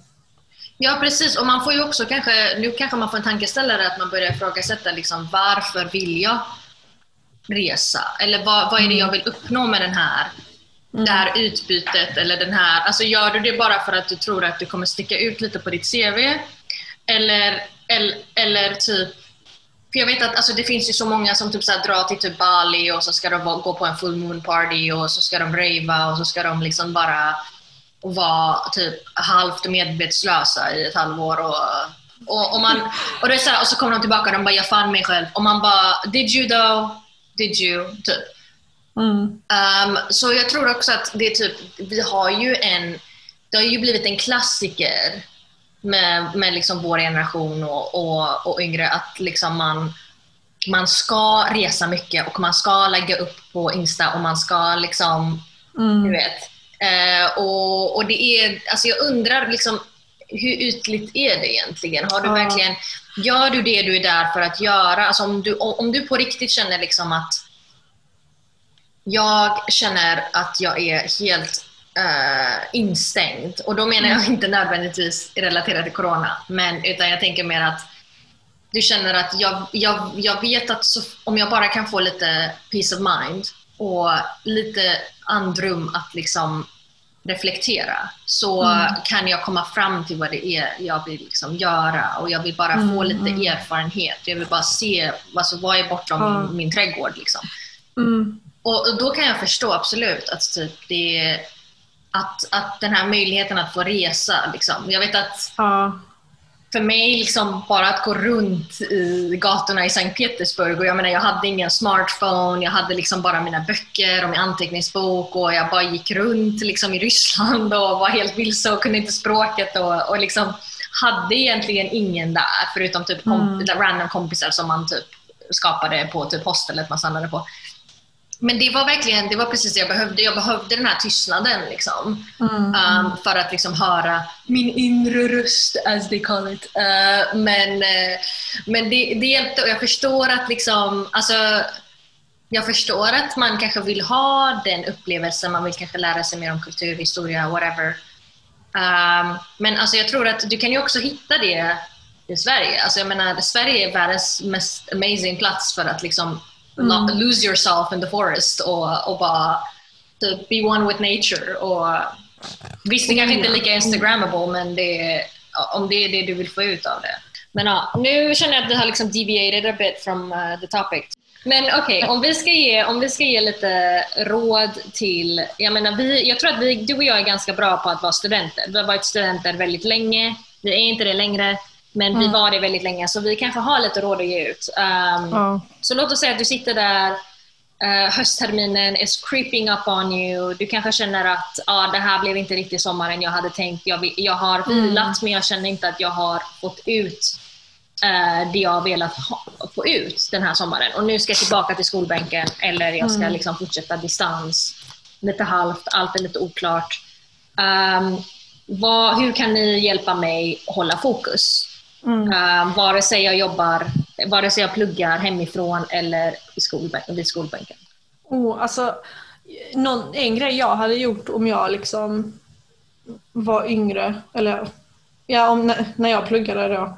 [SPEAKER 1] Ja precis, och man får ju också kanske, nu kanske man får en tankeställare att man börjar ifrågasätta liksom, varför vill jag resa? Eller vad, vad är det jag vill uppnå med den här Mm. det här utbytet eller den här, alltså gör du det bara för att du tror att du kommer sticka ut lite på ditt CV? Eller, eller, eller typ, för jag vet att alltså, det finns ju så många som typ så här, drar till typ Bali och så ska de gå på en full moon party och så ska de rava och så ska de liksom bara vara typ halvt medvetslösa i ett halvår. Och, och, och, man, och, det är så här, och så kommer de tillbaka och de bara “jag fann mig själv” och man bara “did you though? Did you?” typ. Mm. Um, så jag tror också att det är typ, vi har ju en, det har ju blivit en klassiker med, med liksom vår generation och, och, och yngre att liksom man, man ska resa mycket och man ska lägga upp på Insta och man ska liksom, mm. du vet. Uh, och, och det är, alltså jag undrar liksom, hur ytligt är det egentligen? Har du verkligen, gör du det du är där för att göra? Alltså om, du, om du på riktigt känner liksom att jag känner att jag är helt uh, instängd. Och då menar jag mm. inte nödvändigtvis relaterat till corona, men utan jag tänker mer att du känner att jag, jag, jag vet att så, om jag bara kan få lite peace of mind och lite andrum att liksom reflektera så mm. kan jag komma fram till vad det är jag vill liksom göra och jag vill bara mm, få lite mm. erfarenhet. Jag vill bara se alltså, vad är bortom min, min trädgård. Liksom. Mm. Och då kan jag förstå absolut att, typ det, att, att den här möjligheten att få resa. Liksom. Jag vet att ja. för mig, liksom, bara att gå runt i gatorna i Sankt Petersburg och jag menar, jag hade ingen smartphone, jag hade liksom bara mina böcker och min anteckningsbok och jag bara gick runt liksom, i Ryssland och var helt vilse och kunde inte språket och, och liksom hade egentligen ingen där förutom typ komp mm. random kompisar som man typ skapade på typ hostelet man stannade på. Men det var verkligen, det var precis det jag behövde. Jag behövde den här tystnaden liksom.
[SPEAKER 2] Mm.
[SPEAKER 1] Um, för att liksom höra min inre röst, as they call it. Uh, men uh, men det, det hjälpte och jag förstår att liksom, alltså, jag förstår att man kanske vill ha den upplevelsen, man vill kanske lära sig mer om kultur, historia, whatever. Um, men alltså jag tror att du kan ju också hitta det i Sverige. Alltså jag menar, Sverige är världens mest amazing plats för att liksom mm. lose yourself in the forest och, och bara to be one with nature. Och, visst, det kanske inte är lika instagrammable, men det, om det är det du vill få ut av det. Men ja, nu känner jag att vi har liksom deviated a bit from uh, the topic. Men okej, okay, om, vi ska ge, om vi ska ge lite råd till... Jag, menar, vi, jag tror att vi, du och jag är ganska bra på att vara studenter. Vi har varit studenter väldigt länge. Vi är inte det längre. Men mm. vi var det väldigt länge, så vi kanske har lite råd att ge ut. Um, oh. Så låt oss säga att du sitter där, uh, höstterminen is creeping up on you. Du kanske känner att ah, det här blev inte riktigt sommaren jag hade tänkt. Jag, jag har mm. vilat, mm. men jag känner inte att jag har fått ut uh, det jag har velat ha, få ut den här sommaren. Och nu ska jag tillbaka till skolbänken, eller jag ska mm. liksom fortsätta distans. Lite halvt, allt är lite oklart. Um, vad, hur kan ni hjälpa mig hålla fokus? Mm. Uh, vare sig jag jobbar, vare sig jag pluggar hemifrån eller i skolbänken, vid skolbänken.
[SPEAKER 2] Oh, alltså, någon, en grej jag hade gjort om jag liksom var yngre, eller ja, om, när jag pluggade då.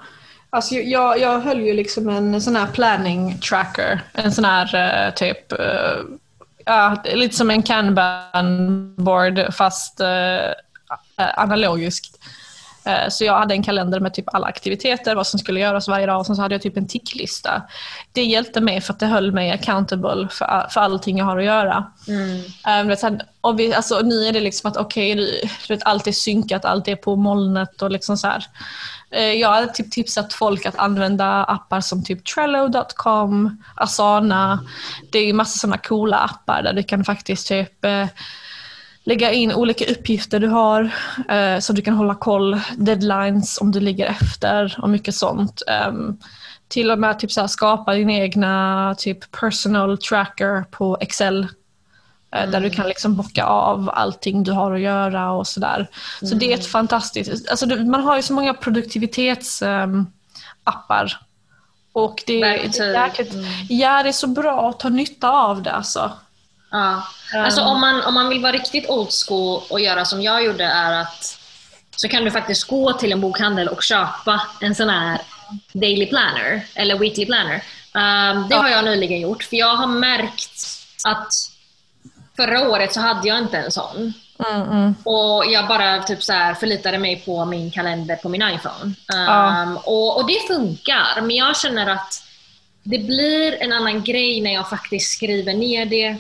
[SPEAKER 2] Alltså, jag, jag höll ju liksom en sån här planning tracker, en sån här uh, typ uh, ja, lite som en kanban board fast uh, analogiskt. Eh, så jag hade en kalender med typ alla aktiviteter, vad som skulle göras varje dag och sen så hade jag typ en ticklista. Det hjälpte mig för att det höll mig accountable för, för allting jag har att göra. Mm. Um, sen, och vi, alltså, nu är det liksom att okej, okay, allt är synkat, allt är på molnet och liksom så här. Uh, jag hade typ tipsat folk att använda appar som typ Trello.com, Asana. Det är ju massa sådana coola appar där du kan faktiskt typ uh, lägga in olika uppgifter du har eh, så du kan hålla koll, deadlines om du ligger efter och mycket sånt. Um, till och med typ så skapa din egna typ personal tracker på Excel mm. där du kan liksom bocka av allting du har att göra och sådär. Så mm. det är ett mm. fantastiskt, alltså man har ju så många produktivitetsappar um, och det, det, är jäkligt, mm. ja, det är så bra att ta nytta av det alltså.
[SPEAKER 1] Ja. Alltså om man, om man vill vara riktigt old school och göra som jag gjorde är att så kan du faktiskt gå till en bokhandel och köpa en sån här daily planner eller weekly planner. Um, det har jag nyligen gjort för jag har märkt att förra året så hade jag inte en sån. Mm, mm. Och jag bara typ så här förlitade mig på min kalender på min iPhone. Um, och, och det funkar, men jag känner att det blir en annan grej när jag faktiskt skriver ner det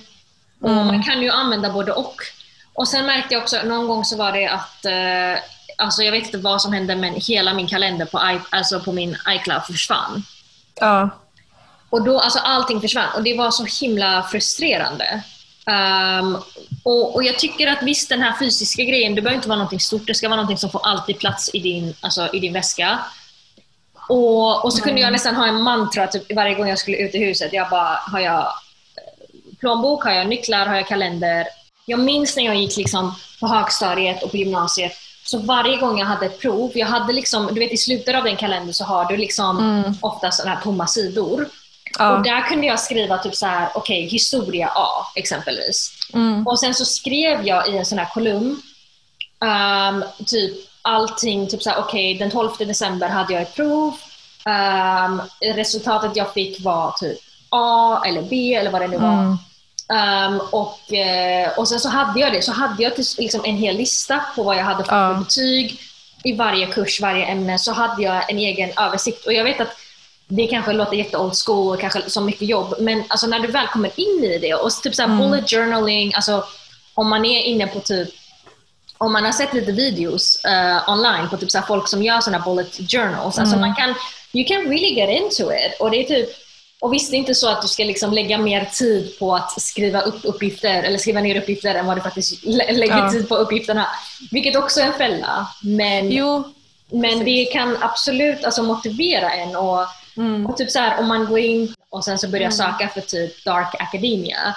[SPEAKER 1] Mm. Och man kan ju använda både och. Och sen märkte jag också, någon gång så var det att, eh, alltså jag vet inte vad som hände men hela min kalender på, I, alltså på min iCloud försvann.
[SPEAKER 2] Ja.
[SPEAKER 1] Och då, alltså allting försvann och det var så himla frustrerande. Um, och, och, jag tycker att visst, den här fysiska grejen, det behöver inte vara något stort, det ska vara något som får alltid plats i din, alltså, i din väska. Och, och så kunde jag mm. nästan ha en mantra typ, varje gång jag skulle ut i huset. Jag bara, har jag plånbok, har jag nycklar, har jag kalender. Jag minns när jag gick liksom på högstadiet och på gymnasiet, så varje gång jag hade ett prov, jag hade liksom, du vet i slutet av den kalendern så har du liksom mm. ofta sådana här tomma sidor. Ja. Och där kunde jag skriva typ så här, okej, okay, historia A exempelvis. Mm. Och sen så skrev jag i en sån här kolumn, um, typ allting, typ så här, okej, okay, den 12 december hade jag ett prov. Um, resultatet jag fick var typ A eller B eller vad det nu var. Mm. Um, och, eh, och sen så hade jag det, så hade jag liksom en hel lista på vad jag hade fått för betyg i varje kurs, varje ämne, så hade jag en egen översikt. Och jag vet att det kanske låter jätte old school och kanske som mycket jobb, men alltså när du väl kommer in i det och typ så mm. bullet journaling, alltså om man är inne på typ om man har sett lite videos uh, online på typ så folk som gör såna bullet journals, alltså mm. alltså man kan, you can really get into it. Och det är typ och visst, det är inte så att du ska liksom lägga mer tid på att skriva upp uppgifter eller skriva ner uppgifter än vad du faktiskt lägger ja. tid på uppgifterna. Vilket också är en fälla. Men,
[SPEAKER 2] jo,
[SPEAKER 1] men det kan absolut alltså, motivera en. Och, mm. och typ så här, om man går in och sen så börjar mm. söka för typ dark academia.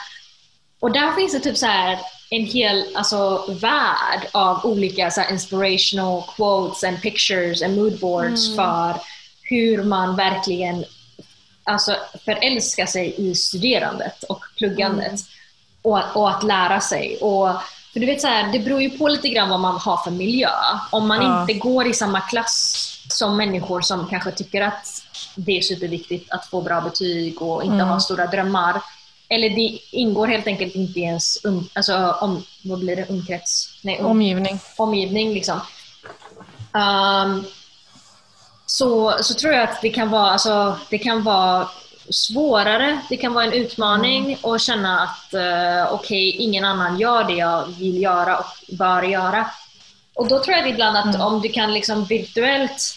[SPEAKER 1] Och där finns det typ så här en hel alltså, värld av olika så här, inspirational quotes and pictures and moodboards
[SPEAKER 2] Mm.
[SPEAKER 1] för hur man verkligen alltså, förälskar sig i studerandet och pluggandet.
[SPEAKER 2] Mm.
[SPEAKER 1] Och, och att lära sig. Och, för du vet så här, det beror ju på lite grann vad man har för miljö. Om man
[SPEAKER 2] Ja.
[SPEAKER 1] inte går i samma klass som människor som kanske tycker att det är superviktigt att få bra betyg och inte
[SPEAKER 2] Mm.
[SPEAKER 1] ha stora drömmar. Eller det ingår helt enkelt inte i ens um, alltså, om, vad blir det, umkrets? Nej, um,
[SPEAKER 2] Omgivning.
[SPEAKER 1] omgivning. Liksom. Ehm, så, så tror jag att det kan vara, alltså, det kan vara svårare, det kan vara en utmaning att känna att uh, okej, ingen annan gör det jag vill göra och bör göra. Och då tror jag ibland att
[SPEAKER 2] Mm.
[SPEAKER 1] om du kan liksom virtuellt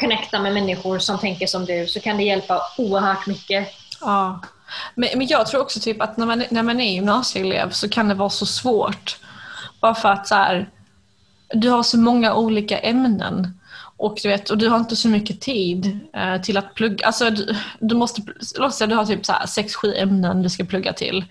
[SPEAKER 1] connecta med människor som tänker som du så kan det hjälpa oerhört mycket.
[SPEAKER 2] Ja. Men, men jag tror också typ att när man, när man är gymnasieelev så kan det vara så svårt. Bara för att så här, du har så många olika ämnen. Och du, vet, och du har inte så mycket tid eh, till att plugga. Alltså, du, du måste, låt säga du har typ så här sex, sju ämnen du ska plugga till.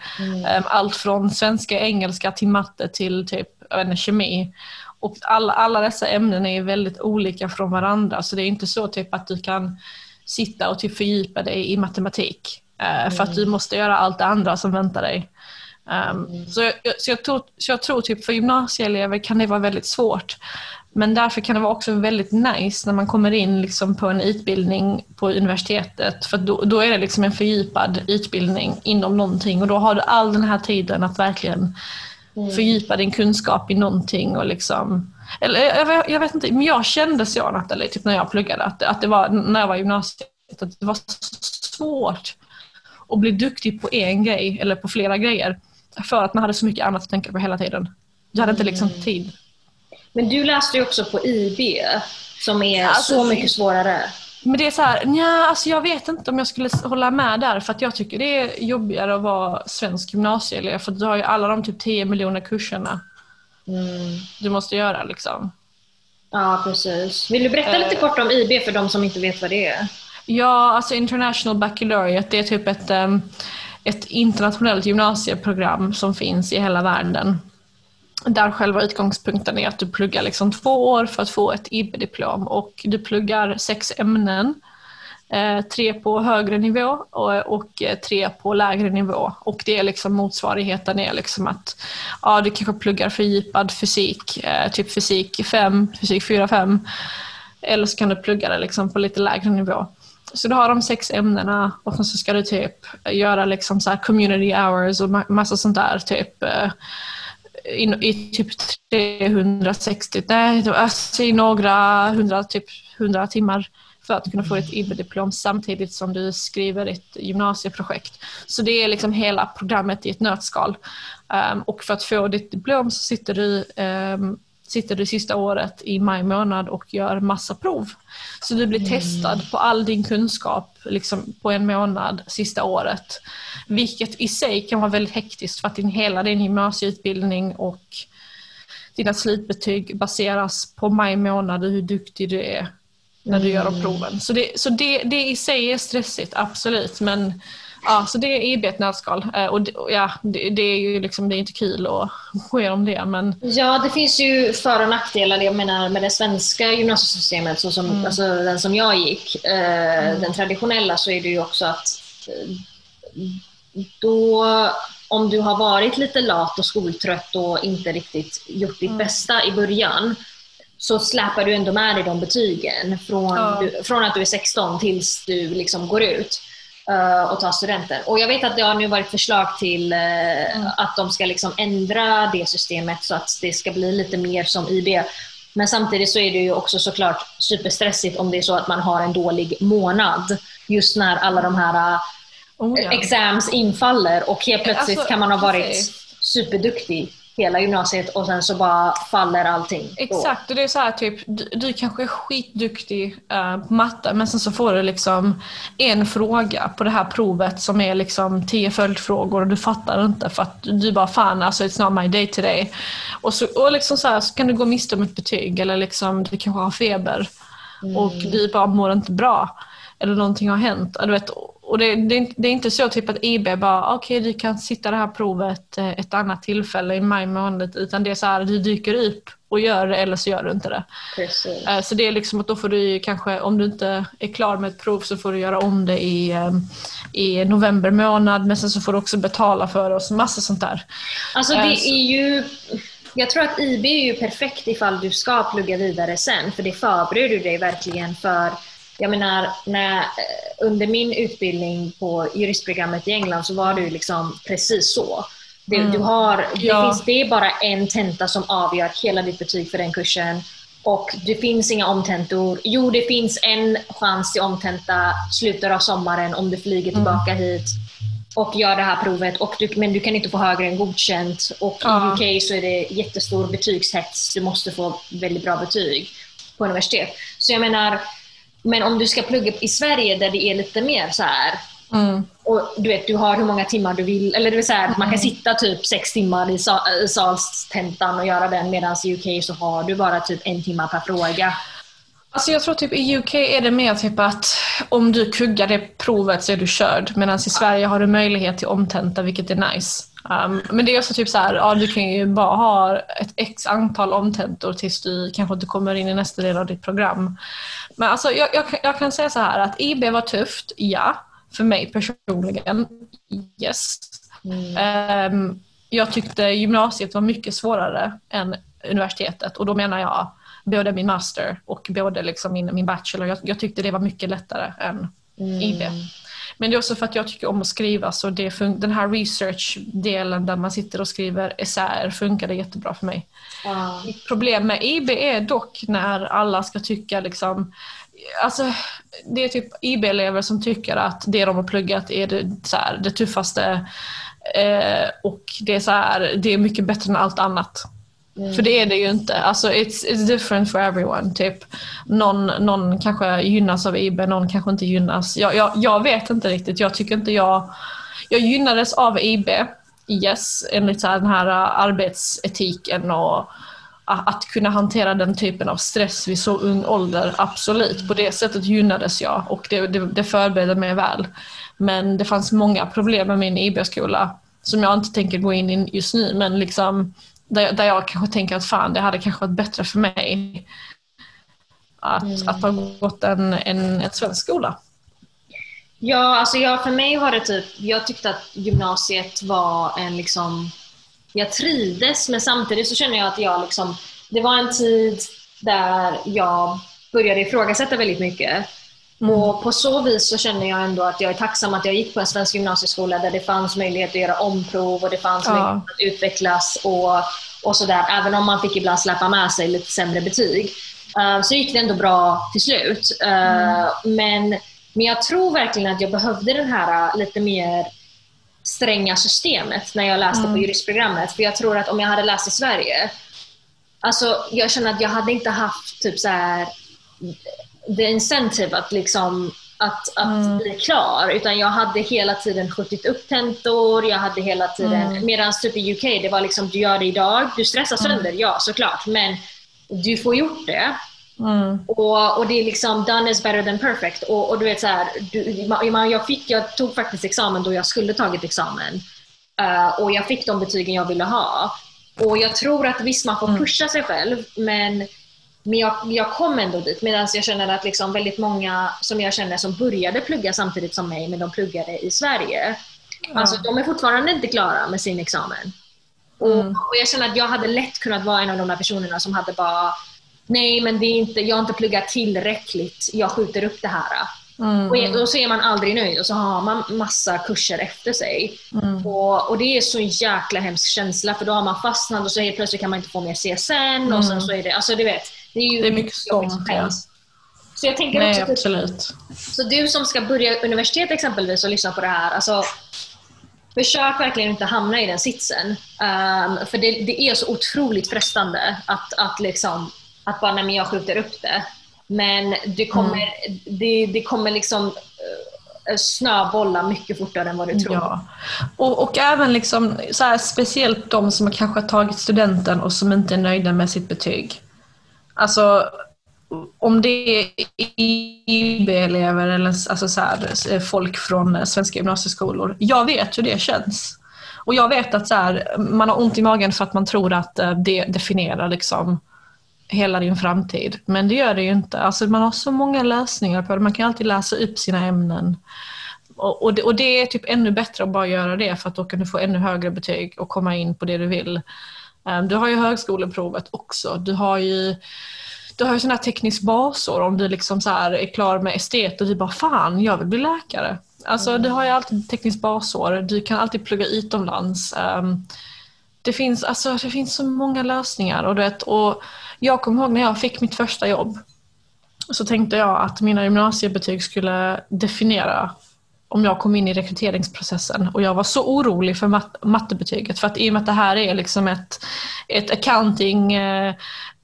[SPEAKER 2] Eh, allt från svenska, engelska till matte till typ inte, kemi. Och alla, alla dessa ämnen är väldigt olika från varandra. Så det är inte så typ att du kan sitta och typ fördjupa dig i matematik. eh, För att du måste göra allt det andra som väntar dig. Um, så, jag, så, jag tror, så jag tror typ för gymnasieelever kan det vara väldigt svårt. Men därför kan det vara också väldigt nice när man kommer in liksom på en utbildning på universitetet. För då, då är det liksom en fördjupad utbildning inom någonting och då har du all den här tiden att verkligen fördjupa din kunskap i någonting. Och liksom, eller jag, jag vet inte, men jag kände så Nathalie, typ när jag pluggade, att, att det var, när jag var i gymnasiet, att det var så svårt att bli duktig på en grej eller på flera grejer. För att man hade så mycket annat att tänka på hela tiden. Du hade inte liksom tid.
[SPEAKER 1] Men du läste ju också på IB som är
[SPEAKER 2] Alltså,
[SPEAKER 1] så mycket svårare.
[SPEAKER 2] Men det är så här, nja, alltså jag vet inte om jag skulle hålla med där för att jag tycker det är jobbigare att vara svensk gymnasieelev för du har ju alla de typ 10 miljoner kurserna
[SPEAKER 1] Mm.
[SPEAKER 2] du måste göra liksom.
[SPEAKER 1] Ja, precis. Vill du berätta lite
[SPEAKER 2] Eh.
[SPEAKER 1] kort om IB för de som inte vet vad det är?
[SPEAKER 2] Ja, alltså International Baccalaureate det är typ ett, em, ett internationellt gymnasieprogram som finns i hela världen. Där själva utgångspunkten är att du pluggar liksom två år för att få ett IB-diplom och du pluggar sex ämnen. Eh, tre på högre nivå och, eh, tre på lägre nivå. Och det är liksom motsvarigheten är liksom att ja, du kanske pluggar fördjupad fysik, eh, typ fysik 5, fysik 4, 5. Eller så kan du plugga det liksom på lite lägre nivå. Så du har de sex ämnena och sen så ska du typ göra liksom så här community hours och massa sånt där. Typ, eh, i, i typ 360, nej, alltså i några hundra, typ 100 timmar för att kunna få ett IB-diplom samtidigt som du skriver ett gymnasieprojekt. Så det är liksom hela programmet i ett nötskal. Um, och för att få ditt diplom så sitter du, um, sitter du sista året i maj månad och gör massa prov. Så du blir testad på all din kunskap liksom på en månad sista året. Vilket i sig kan vara väldigt hektiskt för att din, hela din gymnasieutbildning och dina slutbetyg baseras på maj månad och hur duktig du är när du gör de proven. Så, det, så det, det i sig är stressigt, absolut. Men ja, så det är IB ett nötskal. Eh, Och det, ja, det, det är ju liksom, det är inte kul att gå igenom det. Men
[SPEAKER 1] Ja, det finns ju för och nackdelar. Jag menar med det svenska gymnasiesystemet, så som, alltså, den som jag gick, eh, den traditionella, så är det ju också att eh, då, om du har varit lite lat och skoltrött och inte riktigt gjort ditt bästa i början, så släpar du ändå med dig de betygen från,
[SPEAKER 2] Ja.
[SPEAKER 1] du, från att du är 16 tills du liksom går ut och tar studenten. Och jag vet att det har nu varit förslag till eh, att de ska liksom ändra det systemet så att det ska bli lite mer som IB. Men samtidigt så är det ju också såklart superstressigt om det är så att man har en dålig månad just när alla de här eh,
[SPEAKER 2] oh, ja.
[SPEAKER 1] exams infaller och helt plötsligt
[SPEAKER 2] Alltså,
[SPEAKER 1] kan man ha varit superduktig hela gymnasiet och sen så bara faller allting.
[SPEAKER 2] Exakt, och det är så här typ, du, du kanske är skitduktig eh, på matte men sen så får du liksom en fråga på det här provet som är liksom tio följdfrågor och du fattar inte för att du bara fan alltså it's not my day today. Och så, och liksom så, här, så kan du gå miste om ett betyg eller liksom du kanske har feber och du bara mår inte bra. Eller någonting har hänt. Du vet, och det, det, det, är inte så typ att IB bara, okej okay, du kan sitta det här provet eh, ett annat tillfälle i maj månad, utan det är så här, du dyker upp och gör det eller så gör du inte det.
[SPEAKER 1] Precis.
[SPEAKER 2] Eh, så det är liksom att då får du kanske, om du inte är klar med ett prov så får du göra om det i, eh, i november månad, men sen så får du också betala för det och så massa sånt där.
[SPEAKER 1] Alltså det är ju jag tror att IB är ju perfekt ifall du ska plugga vidare sen, för det förbereder dig verkligen för jag menar, när, eh, under min utbildning på juristprogrammet i England så var det ju liksom precis så. Det, mm. du har, det, ja. finns, det är bara en tenta som avgör hela ditt betyg för den kursen. Och det finns inga omtentor. Jo, det finns en chans till omtenta slutet av sommaren om du flyger mm. tillbaka mm. hit och gör det här provet, och du, men du kan inte få högre än godkänt. Och ja. i UK så är det jättestor betygshets. Du måste få väldigt bra betyg på universitet. Så jag menar, men om du ska plugga i Sverige där det är lite mer så här, mm. och du vet, du har hur många timmar du vill, eller det vill säga, mm. man kan mm. sitta typ sex timmar i, salstentan och göra den medan i UK så har du bara typ en timme per fråga.
[SPEAKER 2] Alltså jag tror typ i UK är det mer typ att om du kuggar det provet så är du körd. Medan i Sverige har du möjlighet till omtenta vilket är nice. Um, men det är också typ så här, ja du kan ju bara ha ett x antal omtentor tills du kanske inte kommer in i nästa del av ditt program. Men alltså jag, jag, jag kan säga så här att IB var tufft, ja. För mig personligen, yes. Mm. Um, jag tyckte gymnasiet var mycket svårare än universitetet och då menar jag både min master och både liksom min, min bachelor. Jag, jag tyckte det var mycket lättare än mm. IB. Men det är också för att jag tycker om att skriva så det den här research-delen där man sitter och skriver essäer funkade jättebra för mig. Mitt problem med IB är dock när alla ska tycka liksom Alltså, det är typ IB-elever som tycker att det de har pluggat är det, så här, det tuffaste eh, och det är, så här, det är mycket bättre än allt annat. Mm. För det är det ju inte. Alltså it's, it's different for everyone. Typ. Någon, någon kanske gynnas av IB, någon kanske inte gynnas. Jag, jag, jag vet inte riktigt. Jag tycker inte jag... Jag gynnades av IB, yes, enligt så här, den här äh, arbetsetiken och äh, att kunna hantera den typen av stress vid så ung ålder, absolut. På det sättet gynnades jag och det, det, det förberedde mig väl. Men det fanns många problem med min IB-skola som jag inte tänker gå in i just nu, men liksom där, där jag kanske tänker att fan, det hade kanske varit bättre för mig att, mm. att ha gått en, en, en svensk skola.
[SPEAKER 1] Ja, alltså jag, för mig var det typ, jag tyckte att gymnasiet var en liksom, jag trivdes men samtidigt så känner jag att jag liksom, det var en tid där jag började ifrågasätta väldigt mycket. Och på så vis så känner jag ändå att jag är tacksam att jag gick på en svensk gymnasieskola där det fanns möjlighet att göra omprov och det fanns ja. möjlighet att utvecklas och, och sådär. Även om man fick ibland släppa med sig lite sämre betyg. Uh, så gick det ändå bra till slut. Uh, mm. men, men jag tror verkligen att jag behövde det här uh, lite mer stränga systemet när jag läste mm. på juristprogrammet. För jag tror att om jag hade läst i Sverige, alltså jag känner att jag hade inte haft typ så här the incentive att liksom att, att mm. bli klar. Utan jag hade hela tiden skjutit upp tentor, jag hade hela tiden, mm. medan typ i UK det var liksom du gör det idag, du stressar mm. sönder, ja såklart, men du får gjort det. Mm. Och, och det är liksom done is better than perfect. Och, och du vet så här, du, jag, fick, jag tog faktiskt examen då jag skulle tagit examen. Uh, och jag fick de betygen jag ville ha. Och jag tror att visst man får mm. pusha sig själv, men men jag, jag kom ändå dit medan jag känner att liksom väldigt många som jag känner som började plugga samtidigt som mig, men de pluggade i Sverige. Ja. Alltså de är fortfarande inte klara med sin examen. Och, mm. och, jag känner att jag hade lätt kunnat vara en av de där personerna som hade bara Nej, men det är inte, jag har inte pluggat tillräckligt. Jag skjuter upp det här. Mm. Och, och så är man aldrig nöjd och så har man massa kurser efter sig. Mm. Och, och, det är så en jäkla hemsk känsla för då har man fastnat och så helt plötsligt kan man inte få mer CSN mm. och sen så är det, alltså du vet. Det är, ju
[SPEAKER 2] det är mycket sånt. Ja.
[SPEAKER 1] Så jag tänker
[SPEAKER 2] Nej,
[SPEAKER 1] också
[SPEAKER 2] typ- absolut.
[SPEAKER 1] Så du som ska börja universitet exempelvis och lyssna på det här, alltså, försök verkligen inte hamna i den sitsen. Um, för det, det, är så otroligt frestande att, att, liksom, att bara, nej jag skjuter upp det. Men det kommer, mm. det, det kommer liksom uh, snöbolla mycket fortare än vad du tror.
[SPEAKER 2] Ja. Och, och även liksom, så här, speciellt de som kanske har tagit studenten och som inte är nöjda med sitt betyg. Alltså, om det är IB-elever eller alltså så här, folk från svenska gymnasieskolor. Jag vet hur det känns. Och jag vet att så här, man har ont i magen för att man tror att eh, det definierar liksom hela din framtid. Men det gör det ju inte. Alltså man har så många lösningar på det. Man kan alltid läsa upp sina ämnen. Och, och, det, och det är typ ännu bättre att bara göra det för att då kan du få ännu högre betyg och komma in på det du vill. Ehm, du har ju högskoleprovet också. Du har ju du har ju sådana här tekniskt basår om du liksom så är klar med estet och du bara fan, jag vill bli läkare. Alltså mm. du har ju alltid tekniskt basår, du kan alltid plugga utomlands. Ehm, det, finns, alltså, det finns så många lösningar. Och, du vet, och jag kommer ihåg när jag fick mitt första jobb så tänkte jag att mina gymnasiebetyg skulle definiera om jag kom in i rekryteringsprocessen och jag var så orolig för mat mattebetyget för att i och med att det här är liksom ett, ett accounting eh,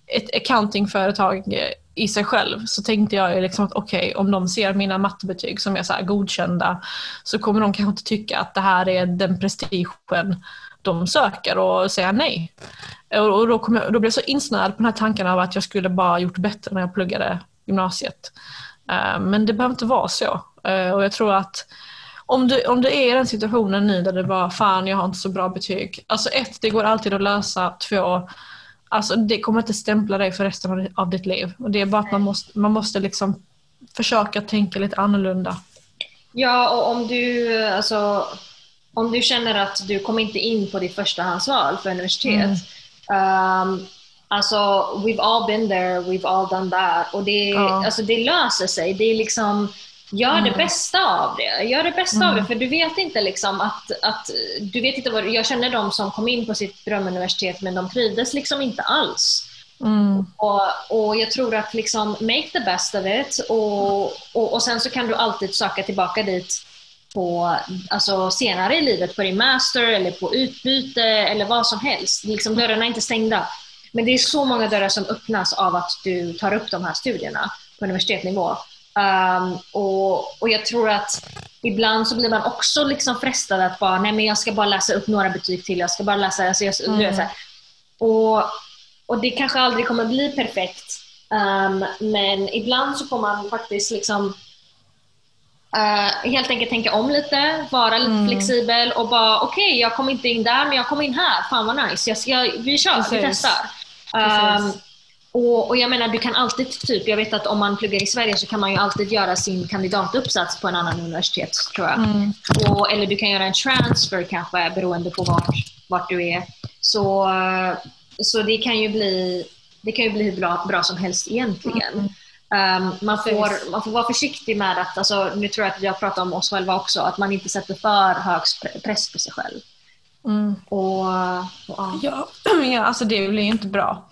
[SPEAKER 2] ett accountingföretag eh, i sig själv så tänkte jag liksom att okej, okay, om de ser mina mattebetyg som är så godkända så kommer de kanske inte tycka att det här är den prestigen de söker och säga nej. Och då, kom jag, då blev jag så insnöad på den här tanken av att jag skulle bara gjort bättre när jag pluggade gymnasiet. Eh, men det behöver inte vara så. Eh, och jag tror att om du, om du är i den situationen nu där det bara fan jag har inte så bra betyg. Alltså ett, det går alltid att lösa. Två, alltså det kommer inte stämpla dig för resten av ditt liv. Och det är bara att man måste, man måste liksom försöka tänka lite annorlunda.
[SPEAKER 1] Ja, och om du, alltså, om du känner att du kommer inte in på ditt förstahandsval för universitet. Mm. Um, alltså, we've all been there, we've all done that. Och det, ja. alltså, det löser sig. Det är liksom Gör mm. det bästa av det. Gör det bästa mm. av det, mm. för du vet inte liksom att, att du vet inte vad, jag känner de som kom in på sitt drömuniversitet men de trivdes liksom inte alls. Mm. Och, och jag tror att liksom make the best of it och, och, och sen så kan du alltid söka tillbaka dit på, alltså senare i livet på din master eller på utbyte eller vad som helst. Liksom, dörrarna är inte stängda. Men det är så många dörrar som öppnas av att du tar upp de här studierna på universitetsnivå. Um, och, och jag tror att ibland så blir man också liksom frestad att bara, nej men jag ska bara läsa upp några betyg till, jag ska bara läsa, alltså jag, mm. så. Och, och det kanske aldrig kommer bli perfekt. Um, men ibland så får man faktiskt liksom uh, helt enkelt tänka om lite, vara lite mm. flexibel och bara okej, okay, jag kom inte in där men jag kom in här, fan vad nice, jag ska, vi kör, Precis. vi testar. Um, och, och, jag menar, du kan alltid, typ, jag vet att om man pluggar i Sverige så kan man ju alltid göra sin kandidatuppsats på en annan universitet, tror jag. Mm. Och, eller du kan göra en transfer kanske, beroende på vart, vart du är. Så, så det kan ju bli, det kan ju bli hur bra, bra som helst egentligen. Mm. Um, man, får, man får vara försiktig med att, alltså, nu tror jag att vi har pratat om oss själva också, att man inte sätter för hög press på sig själv.
[SPEAKER 2] Mm. Och, och, ja. ja, [CLEARS THROAT] alltså det blir inte bra.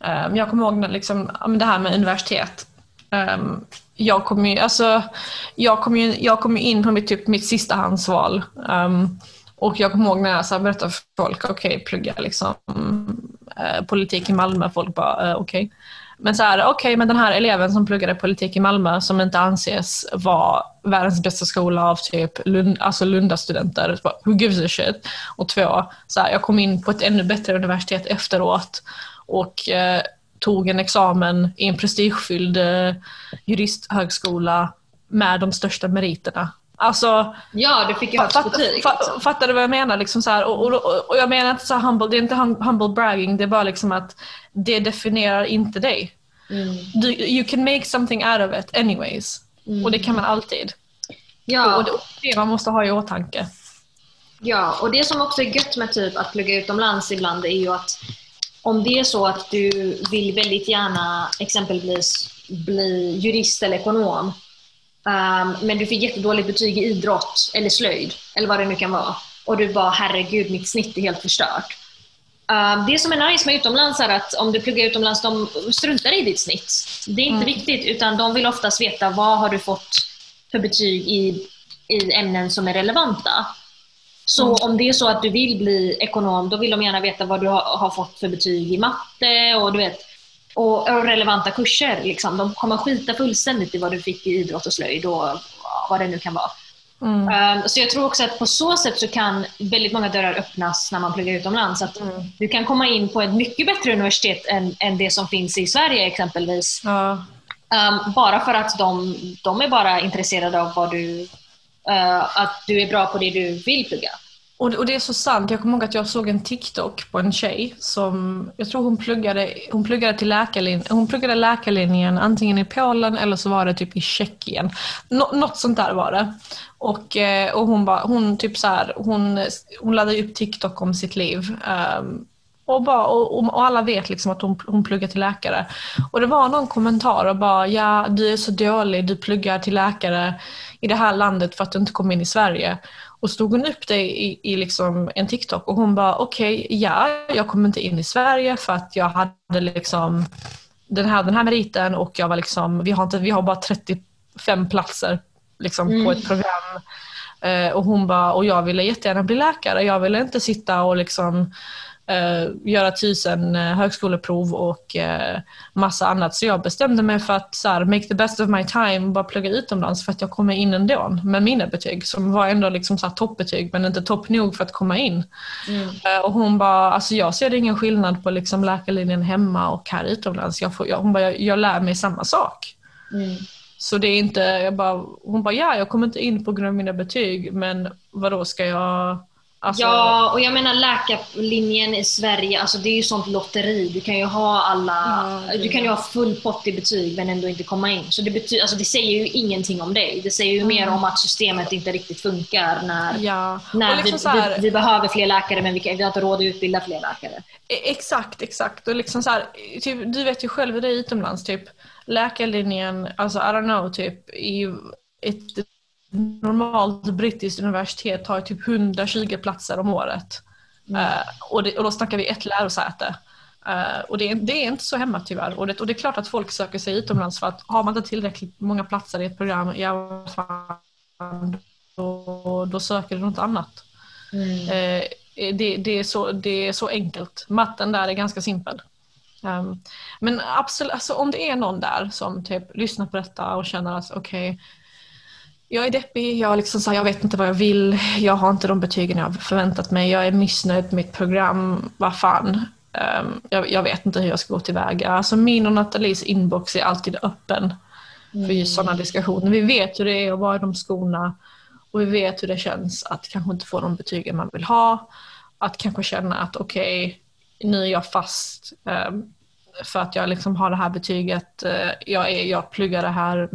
[SPEAKER 2] Um, jag kommer ihåg liksom, det här med universitet. Um, jag kom ju, alltså, jag kom ju, jag kom in på mitt, typ, mitt sistahandsval. Um, ehm, och jag kommer ihåg när jag så berättade för folk, okej, okay, plugga liksom, uh, politik i Malmö. Folk bara, uh, okej. Okay. Men så här, okej, okay, men den här eleven som pluggade politik i Malmö som inte anses vara världens bästa skola av typ Lund, alltså Lundastudenter, who gives a shit? Och två, så här, jag kom in på ett ännu bättre universitet efteråt och eh, tog en examen i en prestigefylld eh, juristhögskola med de största meriterna. Alltså,
[SPEAKER 1] ja, du fick ju högst betyg.
[SPEAKER 2] Liksom. Fattar du vad jag menar? Liksom så här, och, och, och, jag menar inte så humble, det är inte humble bragging, det är bara liksom att det definierar inte dig. Mm. Du, you can make something out of it anyways. Mm. Och det kan man alltid. Ja. Och det, det man måste ha i åtanke.
[SPEAKER 1] Ja, och det som också är gött med typ att plugga utomlands ibland är ju att om det är så att du vill väldigt gärna exempelvis bli jurist eller ekonom um, men du fick jättedåligt betyg i idrott eller slöjd eller vad det nu kan vara och du bara herregud mitt snitt är helt förstört. Um, det som är nice med utomlands är att om du pluggar utomlands, de struntar i ditt snitt. Det är inte mm. viktigt utan de vill oftast veta vad har du fått för betyg i, i ämnen som är relevanta. Så mm. om det är så att du vill bli ekonom, då vill de gärna veta vad du har, fått för betyg i matte och, du vet, och, relevanta kurser. Liksom. De kommer skita fullständigt i vad du fick i idrott och slöjd och vad det nu kan vara. Um, så jag tror också att på så sätt så kan väldigt många dörrar öppnas när man pluggar utomlands. Att
[SPEAKER 2] Mm.
[SPEAKER 1] Du kan komma in på ett mycket bättre universitet än, än det som finns i Sverige exempelvis.
[SPEAKER 2] Ja.
[SPEAKER 1] Um, bara för att de, de är bara intresserade av vad du, Eh, att du är bra på det du vill plugga.
[SPEAKER 2] Och, och det är så sant. Jag kommer ihåg att jag såg en TikTok på en tjej som, jag tror hon pluggade, hon pluggade till läkarlinjen, hon pluggade läkarlinjen antingen i Polen eller så var det typ i Tjeckien. Nå, något sånt där var det. Och, eh, och hon ba, hon typ så här, hon, hon laddade upp TikTok om sitt liv. Um, och, bara, och, och alla vet liksom att hon, hon pluggar till läkare. Och det var någon kommentar och bara, ja du är så dålig, du pluggar till läkare i det här landet för att du inte kom in i Sverige. Och stod hon upp det i, i liksom en TikTok och hon bara, okej, ja, jag kom inte in i Sverige för att jag hade liksom den här, den här meriten och jag var liksom, vi har, inte, vi har bara 35 platser liksom,
[SPEAKER 1] Mm.
[SPEAKER 2] på ett program. Eh, och hon bara, och jag ville jättegärna bli läkare. Jag ville inte sitta och liksom göra tusen eh, högskoleprov och eh, massa annat. Så jag bestämde mig för att så här, make the best of my time och bara plugga utomlands för att jag kommer in ändå med mina betyg som var ändå liksom så toppbetyg men inte topp nog för att komma in. Eh, Och hon bara, alltså jag ser ingen skillnad på liksom läkarlinjen hemma och här utomlands. Jag får, jag, hon bara, jag, jag lär mig samma sak.
[SPEAKER 1] Mm.
[SPEAKER 2] Så det är inte, jag bara, hon bara, ja jag kommer inte in på grund av mina betyg men vadå ska jag... Alltså,
[SPEAKER 1] Ja, och jag menar läkarlinjen i Sverige, alltså det är ju sånt lotteri. Du kan ju ha alla,
[SPEAKER 2] det-
[SPEAKER 1] du kan ju ha full pott i betyg men ändå inte komma in. Så det, betyder, alltså det säger ju ingenting om dig. Det säger ju mer om att systemet inte riktigt funkar när,
[SPEAKER 2] ja.
[SPEAKER 1] när
[SPEAKER 2] liksom
[SPEAKER 1] vi,
[SPEAKER 2] här,
[SPEAKER 1] vi, vi behöver fler läkare men vi, kan, vi har inte råd att utbilda fler läkare.
[SPEAKER 2] E- Exakt, exakt. Och liksom så här, typ, du vet ju själv hur det är utomlands. Typ, läkarlinjen, alltså I don't know, typ, i ett normalt brittiskt universitet har typ 120 platser om året. Eh, och, det, och då snackar vi ett lärosäte. Eh, och det, är- det är inte så hemma tyvärr. Och det, och det är klart att folk söker sig utomlands för att har man inte tillräckligt många platser i ett program, ja, fan, då, då söker du något annat. Eh, det, det, är så, det är så enkelt. Matten där är ganska simpel. Um, men absolut, alltså, om det är någon där som typ lyssnar på detta och känner att okej, jag är deppig, jag, liksom så här, jag vet inte vad jag vill, jag har inte de betygen jag har förväntat mig, jag är missnöjd med mitt program, vad fan. Um, jag, jag vet inte hur jag ska gå tillväga. Alltså min och Nathalies inbox är alltid öppen för just sådana diskussioner. Vi vet hur det är att vara i de skorna och vi vet hur det känns att kanske inte få de betygen man vill ha. Att kanske känna att okej, nu är jag fast ehm, för att jag liksom har det här betyget, eh, jag, är, jag pluggar det här.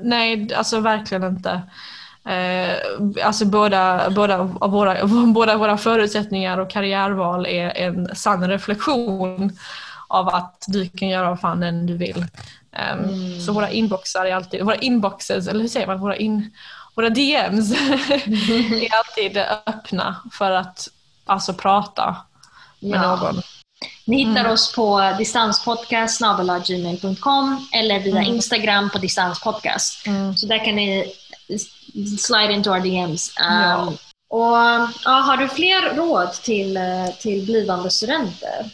[SPEAKER 2] Nej, alltså verkligen inte. Eh, alltså båda, båda, våra, [LAUGHS] båda våra förutsättningar och karriärval är en sann reflektion av att du kan göra vad fan än du vill. Ehm, Så våra inboxar är alltid, våra inboxes, eller hur säger man, våra, in, våra DMs [LAUGHS] [LAUGHS] är alltid öppna för att alltså prata med
[SPEAKER 1] Ja.
[SPEAKER 2] någon.
[SPEAKER 1] Ni hittar oss på distanspodcast.gmail.com eller via Instagram på distanspodcast.
[SPEAKER 2] Mm.
[SPEAKER 1] Så där kan ni slide into our DMs. Um,
[SPEAKER 2] Ja.
[SPEAKER 1] Och, ja, har du fler råd till, eh, till blivande studenter?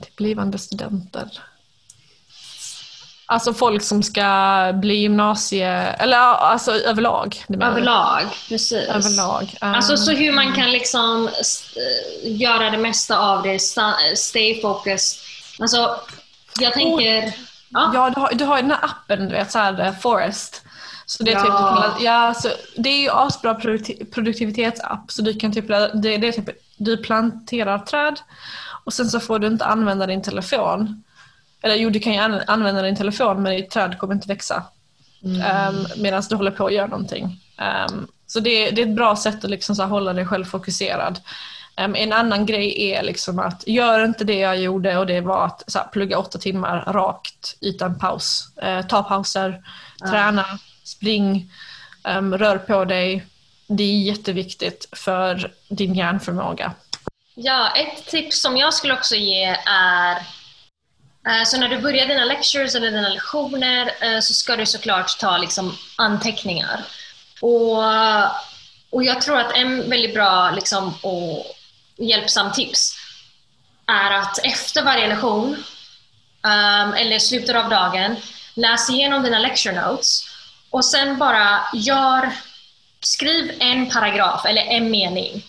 [SPEAKER 2] till blivande studenter. Alltså folk som ska bli gymnasie... Eller alltså överlag.
[SPEAKER 1] Överlag, precis.
[SPEAKER 2] Överlag.
[SPEAKER 1] Alltså så
[SPEAKER 2] Um,
[SPEAKER 1] hur man kan liksom eh, göra det mesta av det, sta- stay focused. Alltså, jag tänker... Ja.
[SPEAKER 2] Ja, du har, du har ju den här appen, du vet, så här, eh, Forest. Så det är, typ,
[SPEAKER 1] Ja.
[SPEAKER 2] du kan, ja, så det är ju asbra produkti- produktivitetsapp. Så du kan typ, det, det är typ, du planterar träd och sen så får du inte använda din telefon. Eller jo, du kan ju an- använda din telefon men ditt träd kommer inte växa. Um, Medan du håller på att göra någonting. Ehm, så det, det är ett bra sätt att liksom så här hålla dig själv fokuserad. Ehm, en annan grej är liksom att gör inte det jag gjorde och det var att så här, plugga åtta timmar rakt utan paus. Eh, ta pauser, träna, spring, rör på dig. Det är jätteviktigt för din hjärnförmåga.
[SPEAKER 1] Ja, ett tips som jag skulle också ge är Eh, så när du börjar dina lectures eller dina lektioner eh, så ska du såklart ta liksom anteckningar. Och, och jag tror att en väldigt bra liksom, och hjälpsam tips är att efter varje lektion ehm, eller slutet av dagen läs igenom dina lecture notes och sen bara gör skriv en paragraf eller en mening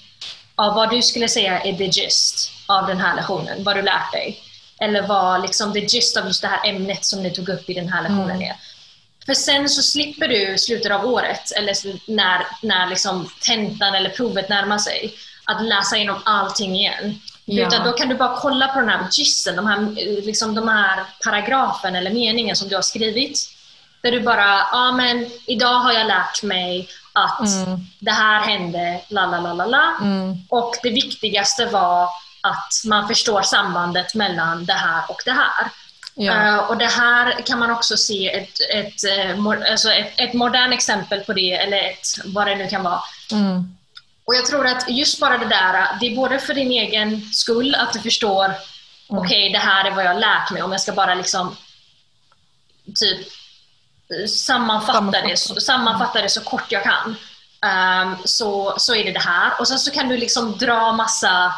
[SPEAKER 1] av vad du skulle säga är the gist av den här lektionen, vad du lärt dig. Eller vad liksom the gist av just det här ämnet som ni tog upp i den här lektionen
[SPEAKER 2] Mm.
[SPEAKER 1] är. För sen så slipper du slutet av året, eller när, när liksom tentan eller provet närmar sig, att läsa igenom allting igen.
[SPEAKER 2] Ja.
[SPEAKER 1] Utan då kan du bara kolla på den här gisten, de här, liksom de här paragrafen eller meningen som du har skrivit. Där du bara, ja men idag har jag lärt mig att
[SPEAKER 2] Mm.
[SPEAKER 1] det här hände, la la la la la.
[SPEAKER 2] Mm.
[SPEAKER 1] Och det viktigaste var att man förstår sambandet mellan det här och det här.
[SPEAKER 2] Ja.
[SPEAKER 1] Eh, och det här kan man också se ett, ett, eh, alltså ett, ett modernt exempel på det, eller ett, vad det nu kan vara.
[SPEAKER 2] Mm.
[SPEAKER 1] Och jag tror att just bara det där, det är både för din egen skull, att du förstår,
[SPEAKER 2] Mm.
[SPEAKER 1] okej det här är vad jag har lärt mig, om jag ska bara liksom typ sammanfatta,
[SPEAKER 2] Sammanfatta.
[SPEAKER 1] Det, så, sammanfatta det så kort jag kan. Ehm, så, så är det det här. Och sen så kan du liksom dra massa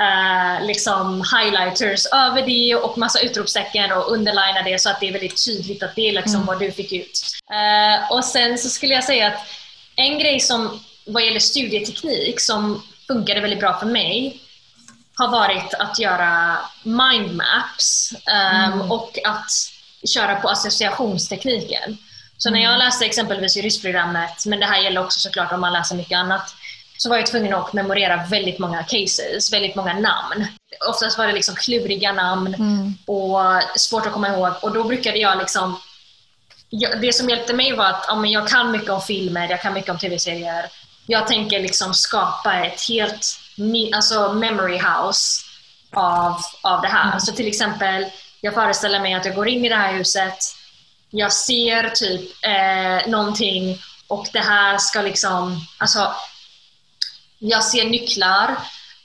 [SPEAKER 1] eh, liksom highlighters över det och massa utropstecken och underlina det så att det är väldigt tydligt att det är liksom
[SPEAKER 2] Mm.
[SPEAKER 1] vad du fick ut. Eh, och sen så skulle jag säga att en grej som vad gäller studieteknik som funkade väldigt bra för mig har varit att göra mindmaps ehm,
[SPEAKER 2] Mm.
[SPEAKER 1] och att köra på associationstekniken. Så när
[SPEAKER 2] Mm.
[SPEAKER 1] jag läste exempelvis juristprogrammet, men det här gäller också såklart om man läser mycket annat, så var jag tvungen att memorera väldigt många cases, väldigt många namn. Oftast var det liksom kluriga namn
[SPEAKER 2] Mm.
[SPEAKER 1] och svårt att komma ihåg. Och då brukade jag liksom... Det som hjälpte mig var att ja, men jag kan mycket om filmer, jag kan mycket om tv-serier. Jag tänker liksom skapa ett helt alltså memory house av, av det här.
[SPEAKER 2] Mm.
[SPEAKER 1] Så till exempel, jag föreställer mig att jag går in i det här huset, jag ser typ eh, någonting och det här ska liksom... Alltså, jag ser nycklar.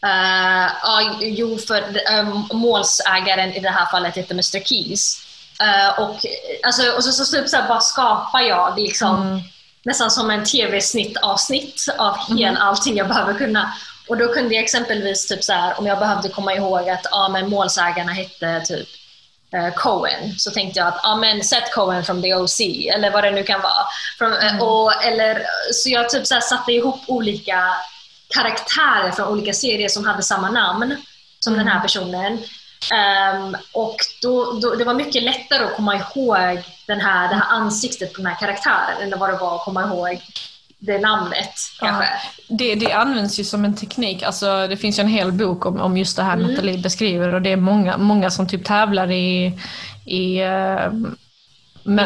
[SPEAKER 1] Uh, ja, jo, för um, målsägaren i det här fallet heter Mr Keys. Eh, och, alltså, och så, så, så här, bara skapar jag liksom,
[SPEAKER 2] Mm.
[SPEAKER 1] nästan som en tv-snittavsnitt av hela
[SPEAKER 2] Mhm.
[SPEAKER 1] allting jag behöver kunna. Och då kunde jag exempelvis, typ så här, om jag behövde komma ihåg att ja, men målsägarna hette typ eh, Cohen, så tänkte jag att ja, men Seth Cohen from the OC, eller vad det nu kan vara. From,
[SPEAKER 2] Mm.
[SPEAKER 1] och, eller, så jag typ så här, satte ihop olika karaktärer från olika serier som hade samma namn som den här
[SPEAKER 2] Mm.
[SPEAKER 1] personen. Ehm, och då, då, det var mycket lättare att komma ihåg den här, det här ansiktet på den här karaktären än vad det var att komma ihåg det namnet kanske.
[SPEAKER 2] Det, det används ju som en teknik. Alltså, det finns ju en hel bok om, om just det här
[SPEAKER 1] Mm.
[SPEAKER 2] Nathalie beskriver och det är många, många som typ tävlar i, i uh,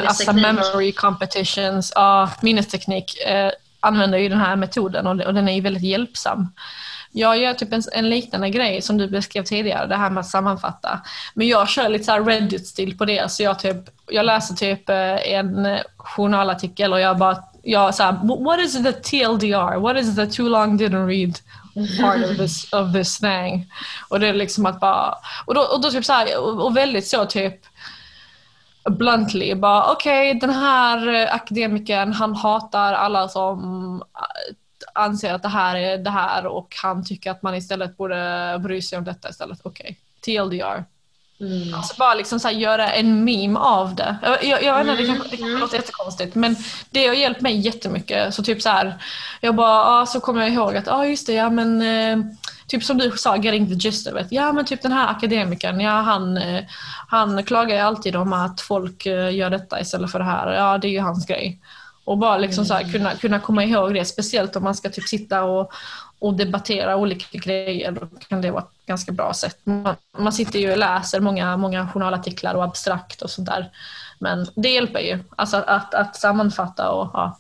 [SPEAKER 2] alltså memory competitions. Ja, minnesteknik eh, använder ju den här metoden och, och den är ju väldigt hjälpsam. Jag gör typ en, en liknande grej som du beskrev tidigare, det här med att sammanfatta. Men jag kör lite så här Reddit-stil på det. Så jag, typ, jag läser typ eh, en journalartikel och jag bara, jag så här, what is the TLDR? What is the too long didn't read part of this, of this thing? Och det är liksom att bara, och då, och då typ så här, och, och väldigt så typ bluntly, bara okej den här eh, akademikern han hatar alla som eh, anser att det här är det här och han tycker att man istället borde bry sig om detta istället. Okej, TLDR.
[SPEAKER 1] Mm.
[SPEAKER 2] Alltså bara liksom så göra en meme av det. Jag, vet inte, det kanske, det kanske
[SPEAKER 1] mm.
[SPEAKER 2] låter jättekonstigt men det har hjälpt mig jättemycket. Så typ så här, jag bara, ah, så kommer jag ihåg att, ja ah, just det, ja men eh, typ som du sa, getting the gist of it. Ja men typ den här akademikern, ja han, eh, han klagar ju alltid om att folk eh, gör detta istället för det här. Ja det är ju hans grej. Och bara liksom så här, kunna, kunna komma ihåg det, speciellt om man ska typ sitta och, och debattera olika grejer. Då kan det vara ett ganska bra sätt. Man, man sitter ju och läser många, många journalartiklar och abstrakt och sånt där. Men det hjälper ju, alltså att, att, att sammanfatta och ja.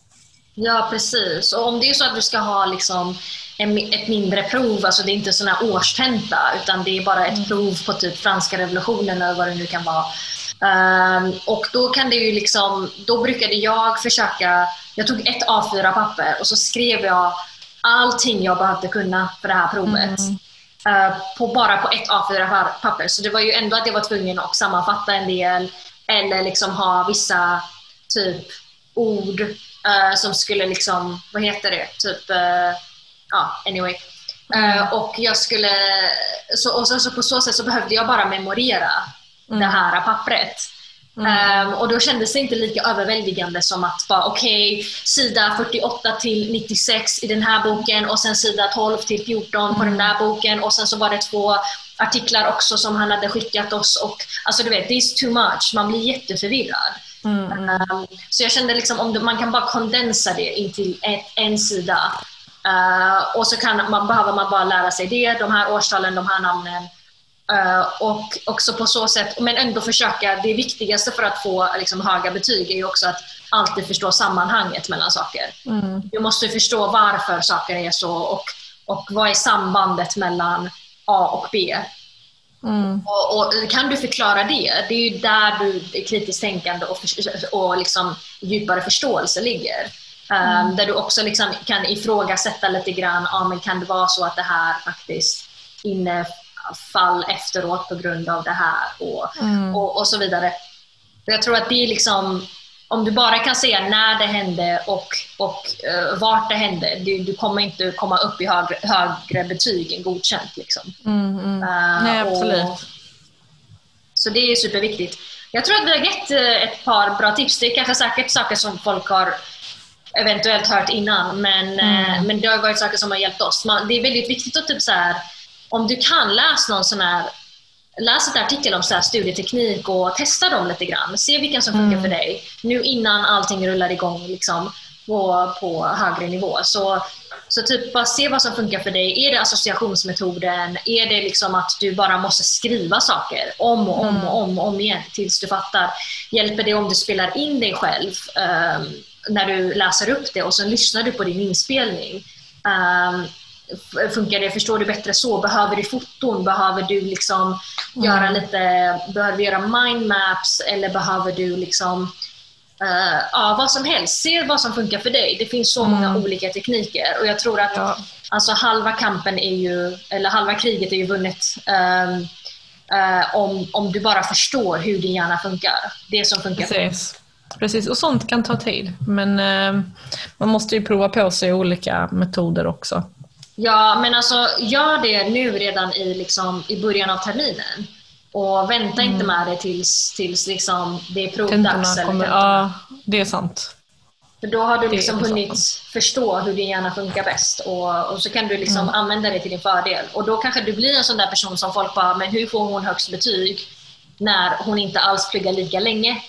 [SPEAKER 1] Ja, precis. Och om det är så att du ska ha liksom en, ett mindre prov, alltså det är inte här årstenta, utan det är bara ett prov på typ franska revolutionen eller vad det nu kan vara. Ehm, och då kan det ju liksom, då brukade jag försöka, jag tog ett A4-papper och så skrev jag allting jag behövde kunna för det här provet.
[SPEAKER 2] Mm.
[SPEAKER 1] Eh, på, bara på ett A4-papper. Så det var ju ändå att jag var tvungen att sammanfatta en del eller liksom ha vissa typ ord eh, som skulle liksom, vad heter det, typ, eh, ja anyway. Eh, och jag skulle, så, och så, så på så sätt så behövde jag bara memorera
[SPEAKER 2] Mm.
[SPEAKER 1] det här pappret. Mm. Um, och då kändes det inte lika överväldigande som att bara okej, okay, sida 48 till 96 i den här boken och sen sida 12 till 14 mm. på den där boken och sen så var det två artiklar också som han hade skickat oss. Och, alltså du vet, this too much. Man blir jätteförvirrad. Mm. Um, så jag kände liksom om man kan bara kondensa det in till ett, en sida. Uh, och så kan man, behöver man bara lära sig det, de här årstalen, de här namnen. Uh, och också på så sätt, men ändå försöka, det viktigaste för att få liksom, höga betyg är ju också att alltid förstå sammanhanget mellan saker. Mm. Du måste förstå varför saker är så och, och vad är sambandet mellan A och B. Mm. Och, och, kan du förklara det, det är ju där du kritiskt tänkande och, och liksom djupare förståelse ligger. Ehm, mm. där du också liksom kan ifrågasätta lite grann, ah, men kan det vara så att det här faktiskt innefall efteråt på grund av det här och, mm. och, och, så vidare. Jag tror att det är liksom om du bara kan säga när det hände och, och uh, vart det hände, du, du, kommer inte komma upp i högre, högre betyg än godkänt. Liksom.
[SPEAKER 2] Mm, mm. Uh, Nej, absolut. Och,
[SPEAKER 1] så det är superviktigt. Jag tror att vi har gett uh, ett par bra tips. Det är kanske säkert saker som folk har eventuellt hört innan, men, mm. men det har varit saker som har hjälpt oss. Man, det är väldigt viktigt att typ så här, om du kan läsa någon sån här läs ett artikel om så här studieteknik och testa dem lite grann. Se vilken som funkar mm. för dig. Nu innan allting rullar igång liksom, på, på högre nivå. Så, så typ bara se vad som funkar för dig. Är det associationsmetoden? Är det liksom att du bara måste skriva saker om och om och om, och om igen tills du fattar? Hjälper det om du spelar in dig själv um, när du läser upp det och så lyssnar du på din inspelning? Um, funkar det? Förstår du bättre så? Behöver du foton? Behöver du liksom mm. göra lite, behöver du göra mindmaps eller behöver du liksom uh, ja, vad som helst. Se vad som funkar för dig. Det finns så många mm. olika tekniker och jag tror att ja. alltså, halva kampen är ju, eller halva kriget är ju vunnet um, uh, om, om du bara förstår hur din hjärna funkar. Det som funkar
[SPEAKER 2] Precis. Precis, och sånt kan ta tid. Men uh, man måste ju prova på sig olika metoder också.
[SPEAKER 1] Ja, men alltså gör det nu redan i, liksom, i början av terminen. Och vänta mm. inte med det tills, tills liksom, det är provdags. Eller
[SPEAKER 2] ja, det är sant.
[SPEAKER 1] För då har du liksom hunnit förstå hur din hjärna funkar bäst och, och så kan du liksom mm. använda det till din fördel. Och då kanske du blir en sån där person som folk bara, men hur får hon högst betyg när hon inte alls pluggar lika länge?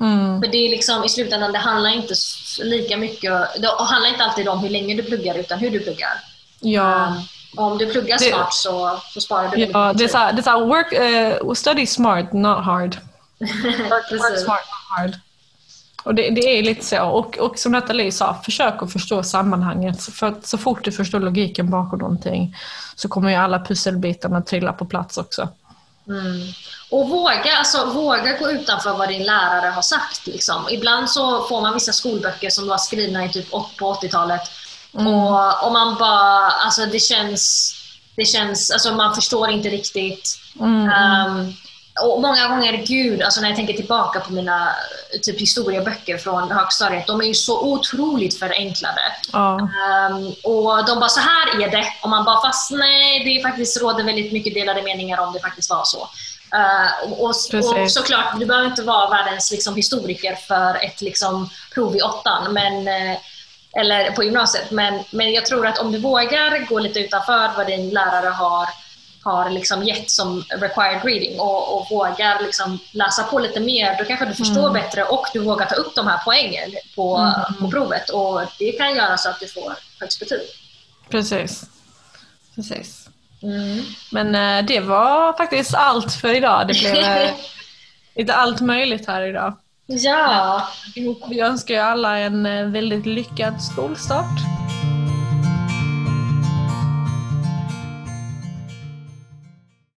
[SPEAKER 1] Mm. För det är liksom, i slutändan, det handlar inte lika mycket, det handlar inte alltid om hur länge du pluggar utan hur du pluggar.
[SPEAKER 2] Ja.
[SPEAKER 1] Um, om du pluggar det, smart så, så sparar du
[SPEAKER 2] Ja, det är så, det är så work, uh, study smart, not hard. [LAUGHS] work, work smart, not hard. Och det, det, är lite så. Och, och som Nathalie sa, försök att förstå sammanhanget. För att så fort du förstår logiken bakom någonting så kommer ju alla pusselbitarna trilla på plats också.
[SPEAKER 1] Mm. Och våga, alltså, våga gå utanför vad din lärare har sagt. Liksom. Ibland så får man vissa skolböcker som var skrivna i typ på 80-talet Mm. Och, och man bara, alltså det känns, det känns, alltså man förstår inte riktigt. Mm. Um, och många gånger, gud, alltså när jag tänker tillbaka på mina typ historieböcker från högstadiet, de är ju så otroligt förenklade.
[SPEAKER 2] Oh.
[SPEAKER 1] Um, och de bara, så här är det. Och man bara, fast nej, det faktiskt råder väldigt mycket delade meningar om det faktiskt var så. Uh, och, och, såklart, du behöver inte vara världens liksom, historiker för ett liksom, prov i åttan, men uh, eller på gymnasiet. Men, men jag tror att om du vågar gå lite utanför vad din lärare har, har liksom gett som required reading och, och vågar liksom läsa på lite mer, då kanske du förstår mm. bättre och du vågar ta upp de här poängen på, mm. på provet. Och det kan göra så att du får högst betyg.
[SPEAKER 2] Precis. Precis. Mm. Men eh, det var faktiskt allt för idag. Det blev eh, [LAUGHS] lite allt möjligt här idag.
[SPEAKER 1] Ja.
[SPEAKER 2] Vi önskar alla en eh, väldigt lyckad skolstart.